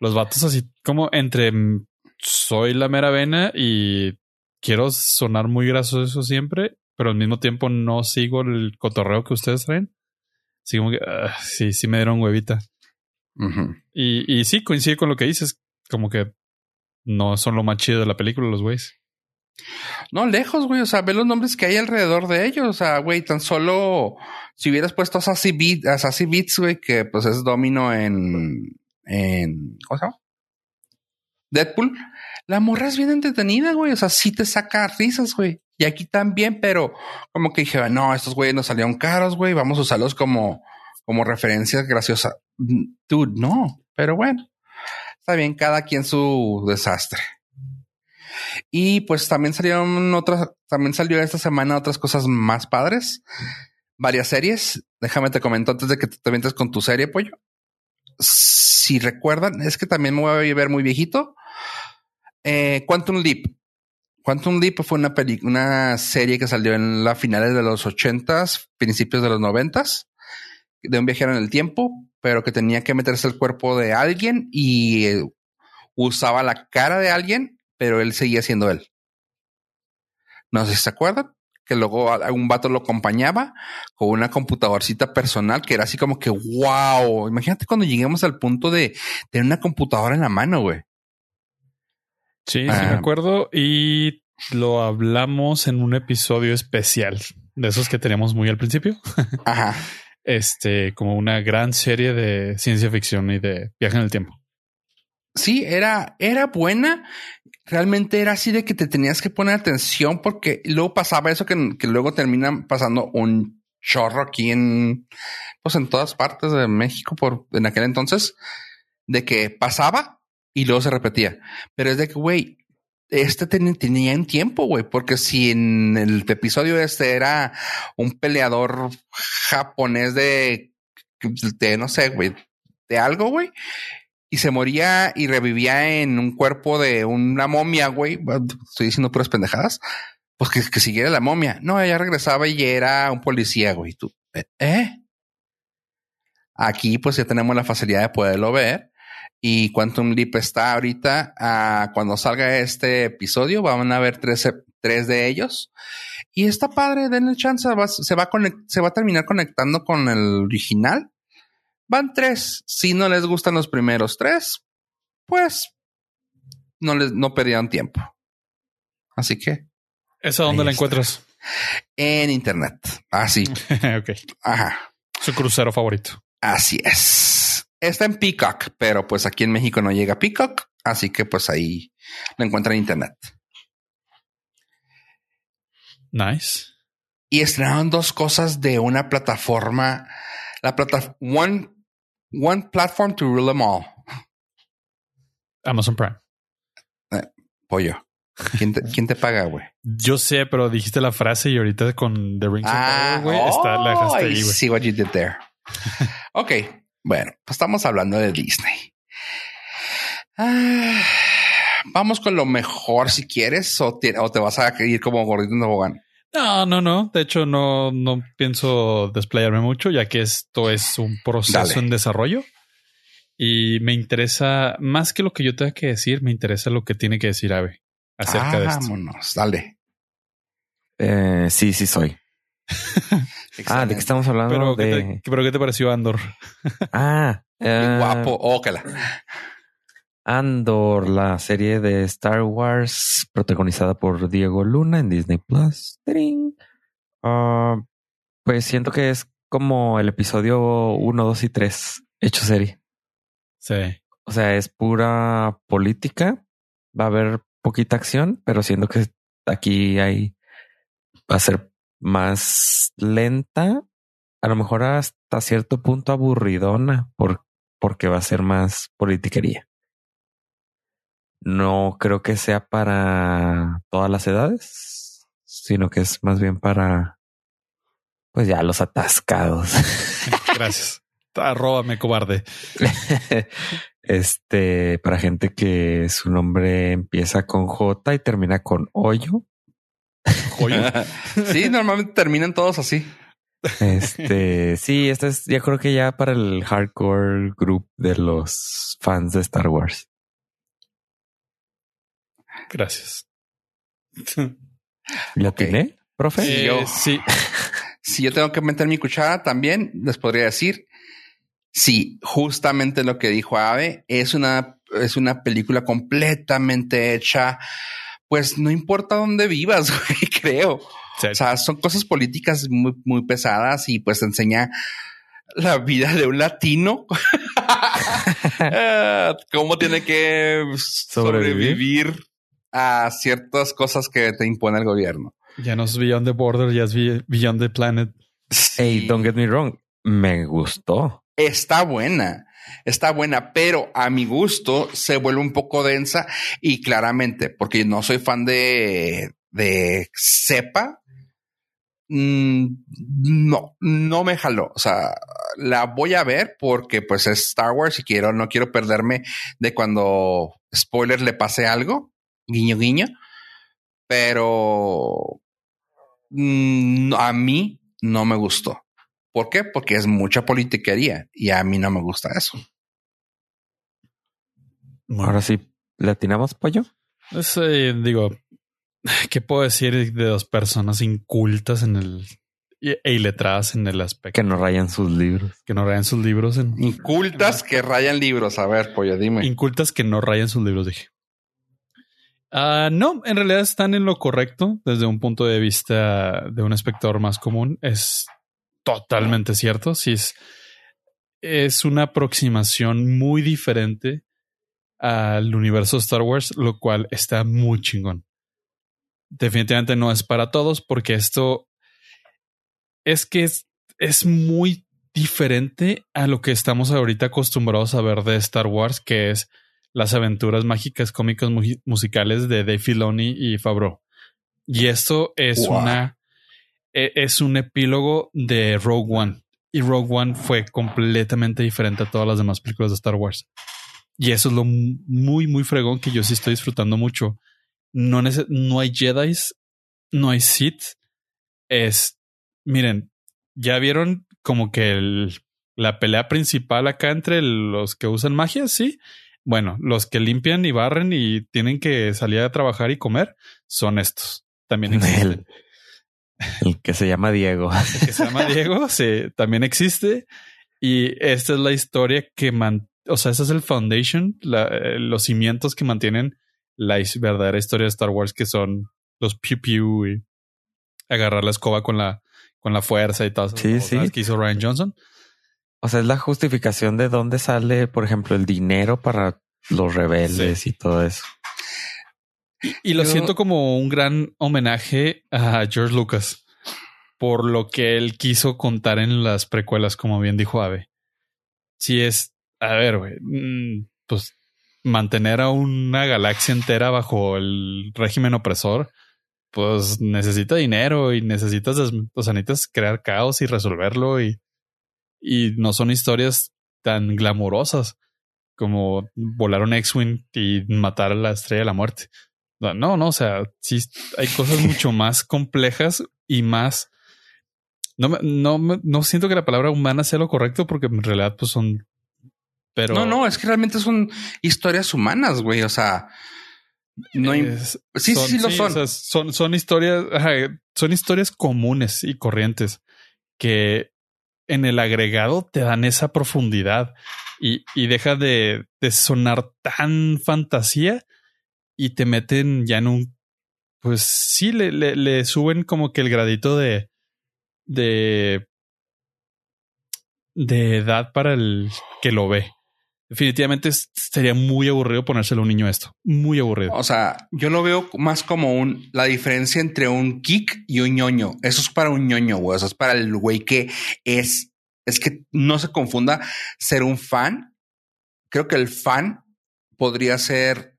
Los vatos así como entre soy la mera vena y quiero sonar muy gracioso siempre, pero al mismo tiempo no sigo el cotorreo que ustedes traen. Así como que ah, sí, sí me dieron huevita. y, y sí, coincide con lo que dices. Como que no son lo más chido de la película, los güeyes. No, lejos, güey. O sea, ve los nombres que hay alrededor de ellos. O sea, güey, tan solo si hubieras puesto a Sassy, Beats, güey, que pues es domino en. en ¿Cómo se llama? Deadpool. La morra es bien entretenida, güey. O sea, sí te saca risas, güey. Y aquí también, pero como que dije, no, estos güeyes nos salieron caros, güey, vamos a usarlos como, como referencias graciosas. Dude, no, pero bueno, está bien, cada quien su desastre. Y pues también salieron otras, también salió esta semana otras cosas más padres, varias series. Déjame te comento antes de que te metas con tu serie, pollo. Si recuerdan, es que también me voy a ver muy viejito. Eh, Quantum Leap Quantum Leap fue una, una serie que salió en las finales de los ochentas, principios de los noventas, de un viajero en el tiempo, pero que tenía que meterse el cuerpo de alguien y eh, usaba la cara de alguien, pero él seguía siendo él. No sé si se acuerdan que luego un vato lo acompañaba con una computadorcita personal que era así como que wow. Imagínate cuando lleguemos al punto de tener una computadora en la mano, güey. Sí, sí me ah. acuerdo y lo hablamos en un episodio especial de esos que teníamos muy al principio. Ajá. Este, como una gran serie de ciencia ficción y de viaje en el tiempo. Sí, era, era buena. Realmente era así de que te tenías que poner atención porque luego pasaba eso que, que luego termina pasando un chorro aquí en, pues en todas partes de México por en aquel entonces, de que pasaba y luego se repetía. Pero es de que, güey, este tenía en tiempo, güey, porque si en el episodio este era un peleador japonés de, de no sé, güey, de algo, güey, y se moría y revivía en un cuerpo de una momia, güey, estoy diciendo puras pendejadas, pues que, que siguiera la momia. No, ella regresaba y era un policía, güey. Tú, ¿eh? Aquí pues ya tenemos la facilidad de poderlo ver Y Quantum Leap está ahorita, ah, cuando salga este episodio, van a ver tres, tres de ellos. Y está padre, denle chance, se, va se va a terminar conectando con el original. Van tres. Si no les gustan los primeros tres, pues no les no perdieron tiempo. Así que. ¿Esa dónde la encuentras? En internet. Así. ok. Ajá. Su crucero favorito. Así es. Está en Peacock, pero pues aquí en México no llega Peacock, así que pues ahí lo encuentra en internet. Nice. Y estrenaron dos cosas de una plataforma, la plataforma One, one Platform to Rule Them All. Amazon Prime. Eh, pollo. ¿Quién te, ¿Quién te paga, güey? Yo sé, pero dijiste la frase y ahorita con The Rings ah, of Power, güey, está, la dejaste ahí, güey. See what you did there. ok, bueno, pues estamos hablando de Disney. Ah, vamos con lo mejor si quieres o te, o te vas a ir como gordito en tobogán. No, no, no. De hecho, no, no pienso desplayarme mucho, ya que esto es un proceso en desarrollo. Y me interesa, más que lo que yo tenga que decir, me interesa lo que tiene que decir Ave acerca de esto. Vámonos, dale. Eh, sí, sí soy. Ah, ¿de qué estamos hablando? Pero, de... ¿qué, te, ¿pero qué te pareció Andor? ah, eh, guapo. Ócala. Andor, la serie de Star Wars protagonizada por Diego Luna en Disney Plus. Uh, pues siento que es como el episodio 1, 2 y 3 hecho serie. Sí. O sea, es pura política. Va a haber poquita acción, pero siento que aquí hay va a ser más lenta, a lo mejor hasta cierto punto aburridona, por, porque va a ser más politiquería. No creo que sea para todas las edades, sino que es más bien para, pues ya los atascados. Gracias. Arróbame, cobarde. este, para gente que su nombre empieza con J y termina con hoyo. sí, normalmente terminan todos así. Este, sí, este es, ya creo que ya para el hardcore group de los fans de Star Wars. Gracias. ¿Ya tiene, profe? Sí, yo, sí. si yo tengo que meter mi cuchara también, les podría decir, sí, justamente lo que dijo Ave, es una, es una película completamente hecha pues no importa dónde vivas, güey, creo. O sea, son cosas políticas muy, muy pesadas y pues enseña la vida de un latino. Cómo tiene que sobrevivir a ciertas cosas que te impone el gobierno. Ya no es Beyond the Border, ya es Beyond the Planet. Hey, don't get me wrong. Me gustó. Está buena está buena, pero a mi gusto se vuelve un poco densa y claramente, porque no soy fan de, de cepa, mm, no, no me jaló. O sea, la voy a ver porque pues es Star Wars y quiero, no quiero perderme de cuando spoiler le pase algo, guiño, guiño, pero mm, a mí no me gustó. ¿Por qué? Porque es mucha politiquería y a mí no me gusta eso. Ahora sí, ¿le atinamos pollo? Es, eh, digo, ¿qué puedo decir de dos personas incultas en el e iletradas en el aspecto? Que no rayan sus libros. Que no rayan sus libros. En, Incultas que rayan libros. A ver, pollo, dime. Incultas que no rayan sus libros, dije. Ah, no, en realidad están en lo correcto desde un punto de vista de un espectador más común. Es totalmente cierto. Sí, es, es una aproximación muy diferente al universo Star Wars, lo cual está muy chingón. Definitivamente no es para todos porque esto es que es, es muy diferente a lo que estamos ahorita acostumbrados a ver de Star Wars, que es las aventuras mágicas cómicas musicales de Dave Filoni y Favreau. Y esto es una es un epílogo de Rogue One. Y Rogue One fue completamente diferente a todas las demás películas de Star Wars. Y eso es lo muy, muy fregón que yo sí estoy disfrutando mucho. No, no hay Jedi, no hay Sith. Es, miren, ya vieron como que la pelea principal acá entre los que usan magia, sí. Bueno, los que limpian y barren y tienen que salir a trabajar y comer son estos. También existen. El, que se llama Diego. El que se llama Diego, sí, también existe. Y esta es la historia que o sea, ese es el foundation, eh, los cimientos que mantienen la verdadera historia de Star Wars, que son los pew pew y agarrar la escoba con la, con la fuerza y todo sí, sí. que hizo Ryan Johnson. O sea, es la justificación de dónde sale, por ejemplo, el dinero para los rebeldes y todo eso. Y, lo siento como un gran homenaje a George Lucas por lo que él quiso contar en las precuelas, como bien dijo Ave. Si es, a ver, güey, mm, pues mantener a una galaxia entera bajo el régimen opresor, pues necesita dinero y necesitas, o sea, necesitas crear caos y resolverlo y, y no son historias tan glamorosas como volar un X-Wing y matar a la estrella de la muerte. No, no, o sea, sí hay cosas mucho más complejas y más. No, no, no siento que la palabra humana sea lo correcto porque en realidad pues son pero no, no, es que realmente son historias humanas, güey. O sea, no hay... sí, sí, lo son. son. son. historias, son historias comunes y corrientes que en el agregado te dan esa profundidad y, y deja de, de, sonar tan fantasía y te meten ya en un, pues sí, le, le, suben como que el gradito de, de, de edad para el que lo ve definitivamente sería muy aburrido ponérselo a un niño esto. Muy aburrido. O sea, yo lo veo más como un la diferencia entre un geek y un ñoño. Eso es para un ñoño, güey. Eso es para el güey que es. Es que no se confunda ser un fan. Creo que el fan podría ser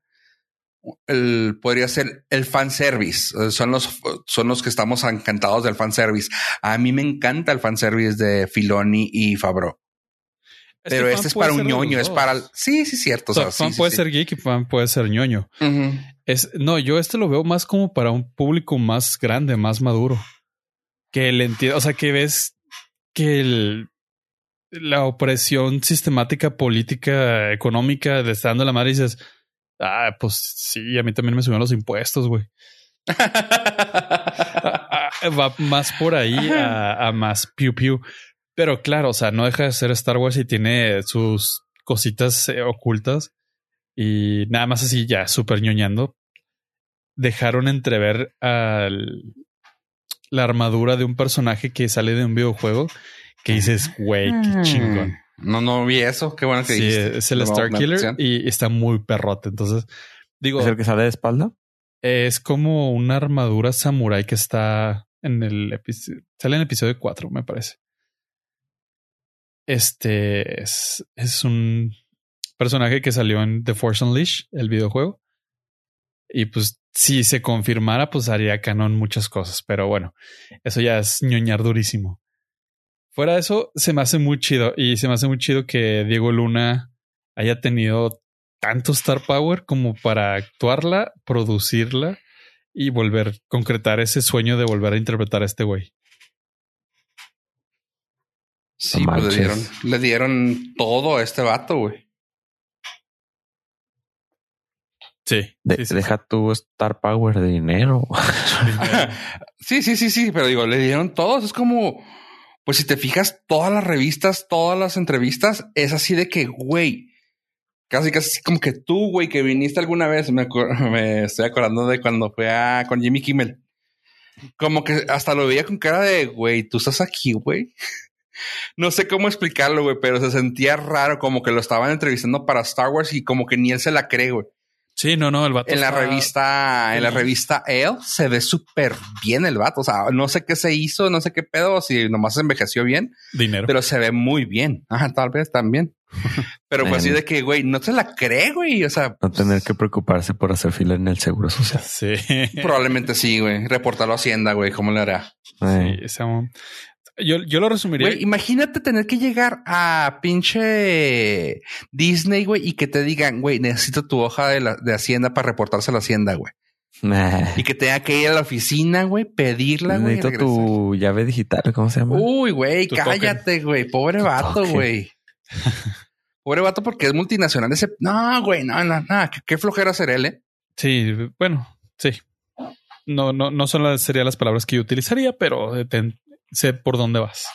el podría ser el fan service. Son los son los que estamos encantados del fan service. A mí me encanta el fan service de Filoni y Fabro. Pero este es para un ñoño, es para... Sí, sí, cierto. O sea, fan puede ser geek y fan puede ser ñoño. es, no, yo este lo veo más como para un público más grande, más maduro. Que le entiende, o sea, que ves que la opresión sistemática, política, económica de estando la madre y dices, ah, pues sí, a mí también me subieron los impuestos, güey. Va más por ahí a, a más piu piu. Pero claro, o sea, no deja de ser Star Wars y tiene sus cositas eh, ocultas. Y nada más así, ya súper ñoñando. Dejaron entrever al, la armadura de un personaje que sale de un videojuego que dices, güey, qué mm. chingón. No, no vi eso. Qué bueno que sí, Es el Star Killer y está muy perrote. Entonces, digo. ¿Es el que sale de espalda? Es como una armadura samurai que está en el episodio. Sale en el episodio 4, me parece. Este es, es un personaje que salió en The Force Unleashed, el videojuego. Y pues si se confirmara, pues haría canon muchas cosas. Pero bueno, eso ya es ñoñar durísimo. Fuera de eso, se me hace muy chido. Y se me hace muy chido que Diego Luna haya tenido tanto Star Power como para actuarla, producirla y volver, concretar ese sueño de volver a interpretar a este güey. Sí, pues le dieron, le dieron todo a este vato, güey. Sí, Deja tu Star Power de dinero. sí, sí, sí, sí, pero digo, le dieron todos. Es como, pues si te fijas, todas las revistas, todas las entrevistas, es así de que, güey, casi, casi como que tú, güey, que viniste alguna vez, me, me estoy acordando de cuando fue a, con Jimmy Kimmel. Como que hasta lo veía con cara de, güey, tú estás aquí, güey no sé cómo explicarlo, güey, pero se sentía raro, como que lo estaban entrevistando para Star Wars y como que ni él se la cree, güey. Sí, no, no, el vato. En la revista, en la revista él se ve súper bien el vato. O sea, no sé qué se hizo, no sé qué pedo, si nomás se envejeció bien. Dinero. Pero se ve muy bien. Ajá, tal vez también. Pero fue así de que, güey, no se la cree, güey. O sea, no tener que preocuparse por hacer fila en el seguro social. Sí. Probablemente sí, güey. Reportarlo a Hacienda, güey. ¿Cómo le hará? Sí, yo, yo lo resumiría. imagínate tener que llegar a pinche Disney, güey, y que te digan, güey, necesito tu hoja de, la, de Hacienda para reportarse a la Hacienda, güey. Y que tenga que ir a la oficina, güey, pedirla, güey. Necesito tu llave digital, ¿cómo se llama? Uy, güey, cállate, güey. Pobre vato, güey. Pobre vato porque es multinacional. Ese, no, güey, no, no, no, qué, flojera ser él, ¿eh? Sí, bueno, sí. No, no, no son las, serían las palabras que yo utilizaría, pero sé por dónde vas.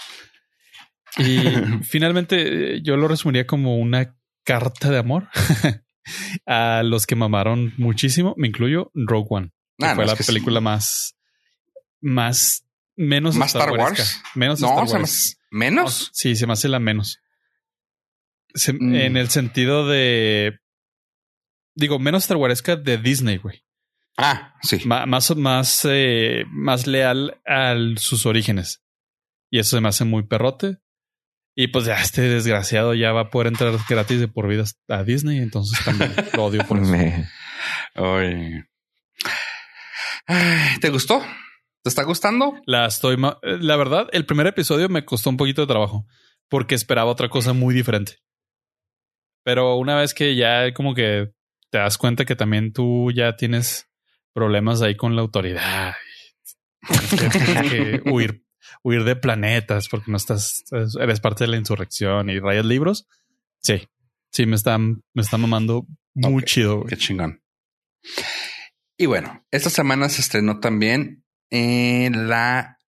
Y finalmente yo lo resumiría como una carta de amor a los que mamaron muchísimo. Me incluyo Rogue One. Que ah, fue la película más, más, menos más Star, Wars. Menos no, Star Wars. menos. sí, se me hace la menos. Mm. En el sentido de. Digo, menos Star Waresca de Disney, güey. Ah, sí. más, más, eh, más leal a sus orígenes. Y eso se me hace muy perrote. Y pues ya este desgraciado ya va a poder entrar gratis de por vida a Disney. Entonces también lo odio por eso. ¿Te gustó? ¿Te está gustando? La estoy. La verdad, el primer episodio me costó un poquito de trabajo porque esperaba otra cosa muy diferente. Pero una vez que ya como que te das cuenta que también tú ya tienes problemas ahí con la autoridad, que, huir, huir de planetas porque no estás, eres parte de la insurrección y rayas libros. Sí, sí, me están, me está mamando muy chido. Qué chingón. Y bueno, esta semana se estrenó también en la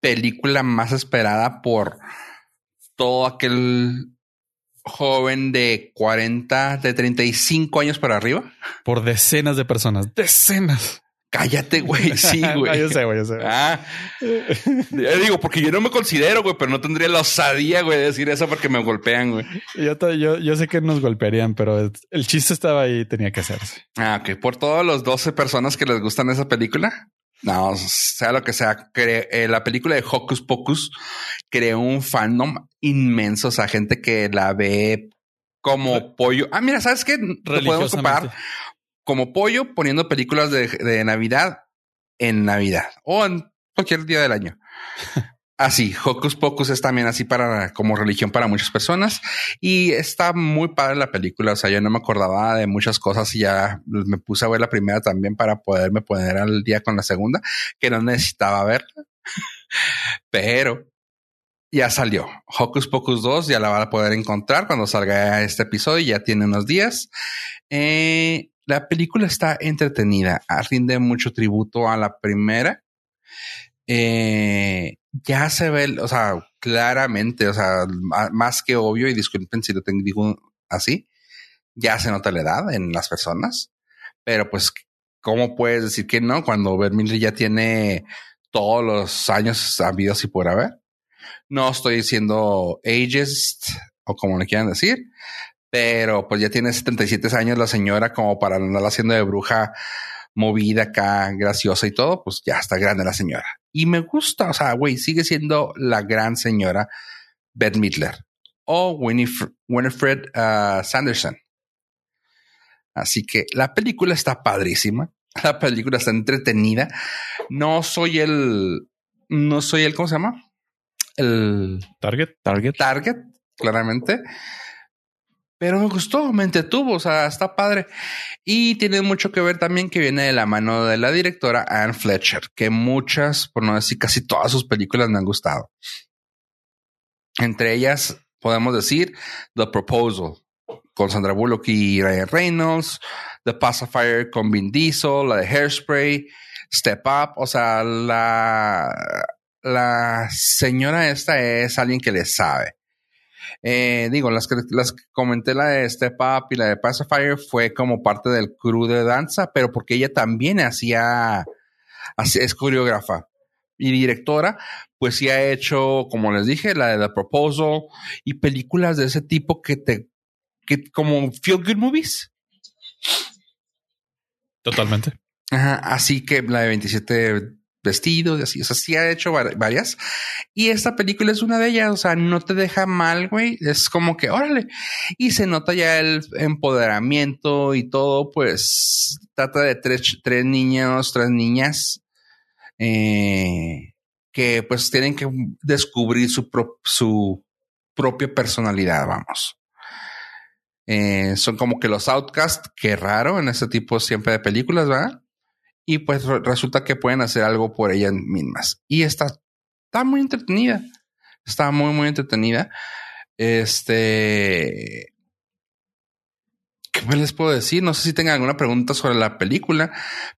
película más esperada por todo aquel joven de 40, de 35 años para arriba. Por decenas de personas, decenas. Cállate, güey. Sí, güey. yo sé, güey, yo sé. Ah, digo, porque yo no me considero, güey, pero no tendría la osadía, güey, de decir eso porque me golpean, güey. Yo, yo, yo sé que nos golpearían, pero el chiste estaba ahí y tenía que hacerse. Ah, ok. Por todos los 12 personas que les gustan esa película. No, sea lo que sea, eh, la película de Hocus Pocus creó un fandom inmenso, o sea, gente que la ve como pollo. Ah, mira, ¿sabes qué? Lo podemos comparar como pollo poniendo películas de, de Navidad en Navidad o en cualquier día del año. Así, Hocus Pocus es también así para como religión para muchas personas y está muy padre la película. O sea, yo no me acordaba de muchas cosas y ya me puse a ver la primera también para poderme poner al día con la segunda, que no necesitaba verla, pero ya salió. Hocus Pocus 2 ya la van a poder encontrar cuando salga este episodio. Ya tiene unos días. Eh, la película está entretenida, rinde mucho tributo a la primera. Eh, ya se ve, o sea, claramente, o sea, más que obvio, y disculpen si lo tengo así, ya se nota la edad en las personas, pero pues, ¿cómo puedes decir que no cuando Vermilly ya tiene todos los años habidos y por haber? No estoy diciendo ageist o como le quieran decir, pero pues ya tiene 77 años la señora como para andar haciendo de bruja movida acá, graciosa y todo, pues ya está grande la señora. Y me gusta, o sea, güey, sigue siendo la gran señora Beth Midler o Winifred uh, Sanderson. Así que la película está padrísima. La película está entretenida. No soy el, no soy el, ¿cómo se llama? El target, target, target, claramente pero me gustó, me entretuvo, o sea, está padre. Y tiene mucho que ver también que viene de la mano de la directora Anne Fletcher, que muchas, por no decir casi todas sus películas me han gustado. Entre ellas podemos decir The Proposal con Sandra Bullock y Ryan Reynolds, The Pacifier con Vin Diesel, la de Hairspray, Step Up, o sea, la, la señora esta es alguien que le sabe. Eh, digo, las que, las comenté, la de Step Up y la de Pacifier, fue como parte del crew de danza, pero porque ella también hacía, es coreógrafa y directora, pues sí ha hecho, como les dije, la de The Proposal y películas de ese tipo que te, que como feel good movies. Totalmente. Ajá, así que la de 27 vestidos y así. O sea, sí ha hecho varias. Y esta película es una de ellas. O sea, no te deja mal, güey. Es como que, órale. Y se nota ya el empoderamiento y todo. Pues trata de tres, niños, tres niñas. Eh, que pues tienen que descubrir su, su propia personalidad, vamos. Eh, son como que los outcasts, qué raro en este tipo siempre de películas, ¿verdad? Y pues resulta que pueden hacer algo por ellas mismas. Y está, está muy entretenida. Está muy, muy entretenida. Este, ¿qué más les puedo decir? No sé si tengan alguna pregunta sobre la película,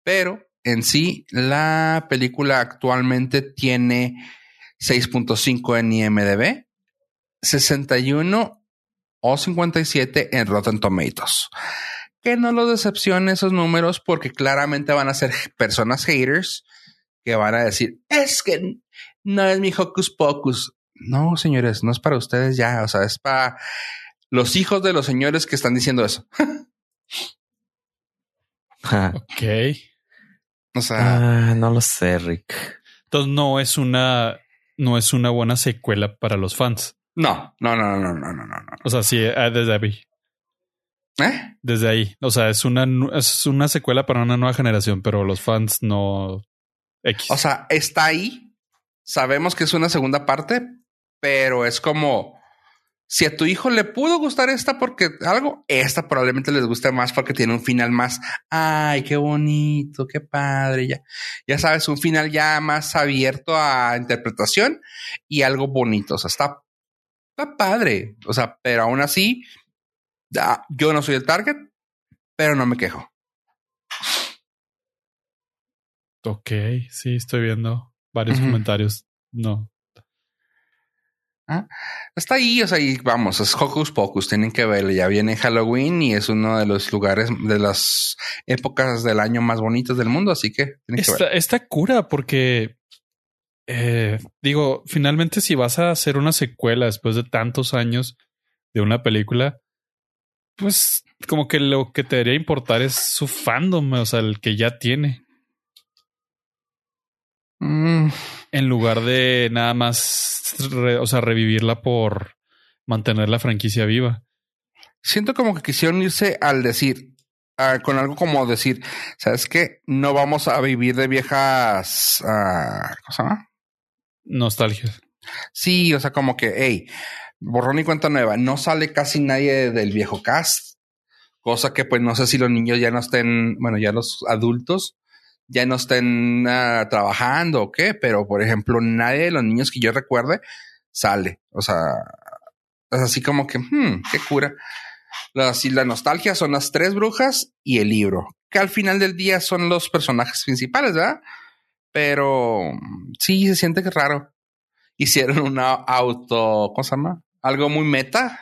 pero en sí, la película actualmente tiene 6.5 en IMDB, 61 o 57 en Rotten Tomatoes. Que no lo decepcione esos números porque claramente van a ser personas haters que van a decir, es que no es mi hocus pocus. No, señores, no es para ustedes ya, o sea, es para los hijos de los señores que están diciendo eso. ok. O sea, ah, no lo sé, Rick. Entonces no es una, no es una buena secuela para los fans. No, no, no, no, no, no, no. O sea, sí, ah, desde ahí. ¿Eh? Desde ahí. O sea, es una, es una secuela para una nueva generación, pero los fans no. X. O sea, está ahí. Sabemos que es una segunda parte, pero es como si a tu hijo le pudo gustar esta porque algo, esta probablemente les guste más porque tiene un final más, ay, qué bonito, qué padre, ya, ya sabes, un final ya más abierto a interpretación y algo bonito, o sea, está, está padre, o sea, pero aún así, yo no soy el target, pero no me quejo. Ok, sí, estoy viendo varios comentarios. No, ¿Ah? Está ahí, o sea, y vamos, es Hocus Pocus, tienen que verlo. Ya viene Halloween y es uno de los lugares, de las épocas del año más bonitas del mundo, así que tienen que Está cura porque, eh, digo, finalmente si vas a hacer una secuela después de tantos años de una película, pues como que lo que te debería importar es su fandom, o sea, el que ya tiene. Mm. En lugar de nada más, o sea, revivirla por mantener la franquicia viva. Siento como que quisieron irse al decir, con algo como decir, ¿sabes qué? No vamos a vivir de viejas, uh, ¿cómo se llama? Nostalgias. Sí, o sea, como que, hey, borrón y cuenta nueva, no sale casi nadie del viejo cast, cosa que pues no sé si los niños ya no estén, bueno, ya los adultos ya no estén ah, trabajando o qué, pero por ejemplo, nadie de los niños que yo recuerde sale. O sea, es así como que, hmm, qué cura. La, la nostalgia son las tres brujas y el libro, que al final del día son los personajes principales, ¿verdad? Pero sí, se siente que raro. Hicieron una auto, ¿cómo se llama? Algo muy meta.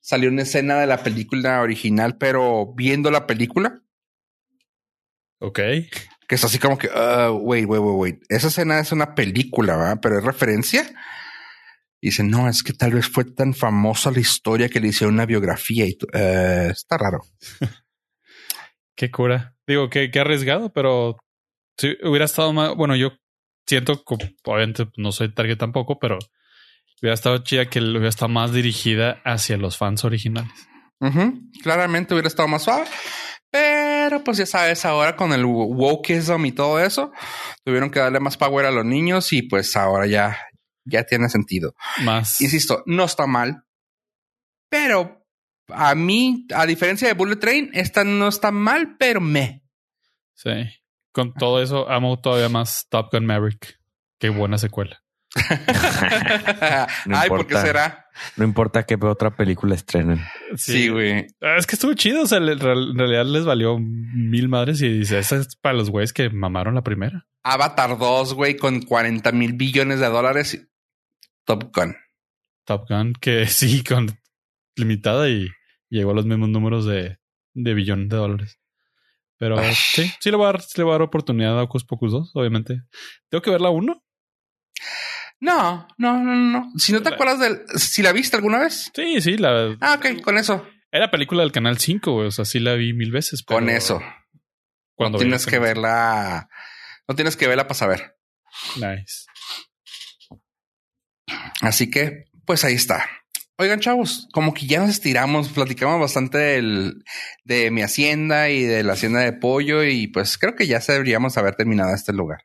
Salió una escena de la película original, pero viendo la película Ok. Que es así como que, uh, wait, wait, wait, wait. Esa escena es una película, ¿verdad? Pero es referencia. Y dice, no, es que tal vez fue tan famosa la historia que le hicieron una biografía y uh, está raro. qué cura. Digo, que, arriesgado, pero si hubiera estado más, bueno, yo siento que obviamente no soy target tampoco, pero hubiera estado chida que hubiera estado más dirigida hacia los fans originales. Claramente hubiera estado más suave. Pero pues ya sabes, ahora con el wokeism y todo eso, tuvieron que darle más power a los niños y pues ahora ya, ya tiene sentido. Más. Insisto, no está mal, pero a mí, a diferencia de Bullet Train, esta no está mal, pero me. Sí. Con todo eso, amo todavía más Top Gun Maverick. Qué buena secuela. Ay, ¿por qué será? No importa qué otra película estrenen. Sí, güey. Ah, es que estuvo chido. O sea, en realidad les valió mil madres y dice, esa es para los güeyes que mamaron la primera. Avatar 2, güey, con 40 mil billones de dólares. Top Gun. Top Gun, que sí, con limitada y llegó a los mismos números de, de billones de dólares. Pero sí, sí le voy a dar, le voy a dar oportunidad a Ocus Pocus 2, obviamente. Tengo que ver la 1 no, no, no, no. Si no te acuerdas del. Si la viste alguna vez. Sí, sí, la. Ah, ok, con eso. Era película del canal 5, O sea, sí la vi mil veces. Con eso. Cuando no tienes que verla. No tienes que verla para saber. Nice. Así que, pues ahí está. Oigan, chavos, como que ya nos estiramos, platicamos bastante del, de mi hacienda y de la hacienda de pollo, y pues creo que ya deberíamos haber terminado este lugar.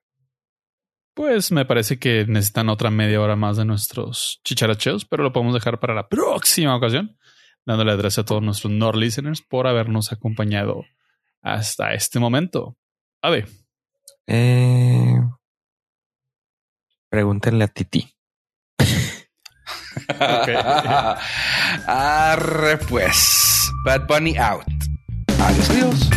Pues me parece que necesitan otra media hora más de nuestros chicharacheos, pero lo podemos dejar para la próxima ocasión. Dándole gracias a todos nuestros Nord listeners por habernos acompañado hasta este momento. A ver. Eh, pregúntenle a Titi. Arre pues. Bad Bunny out. Adiós, adiós.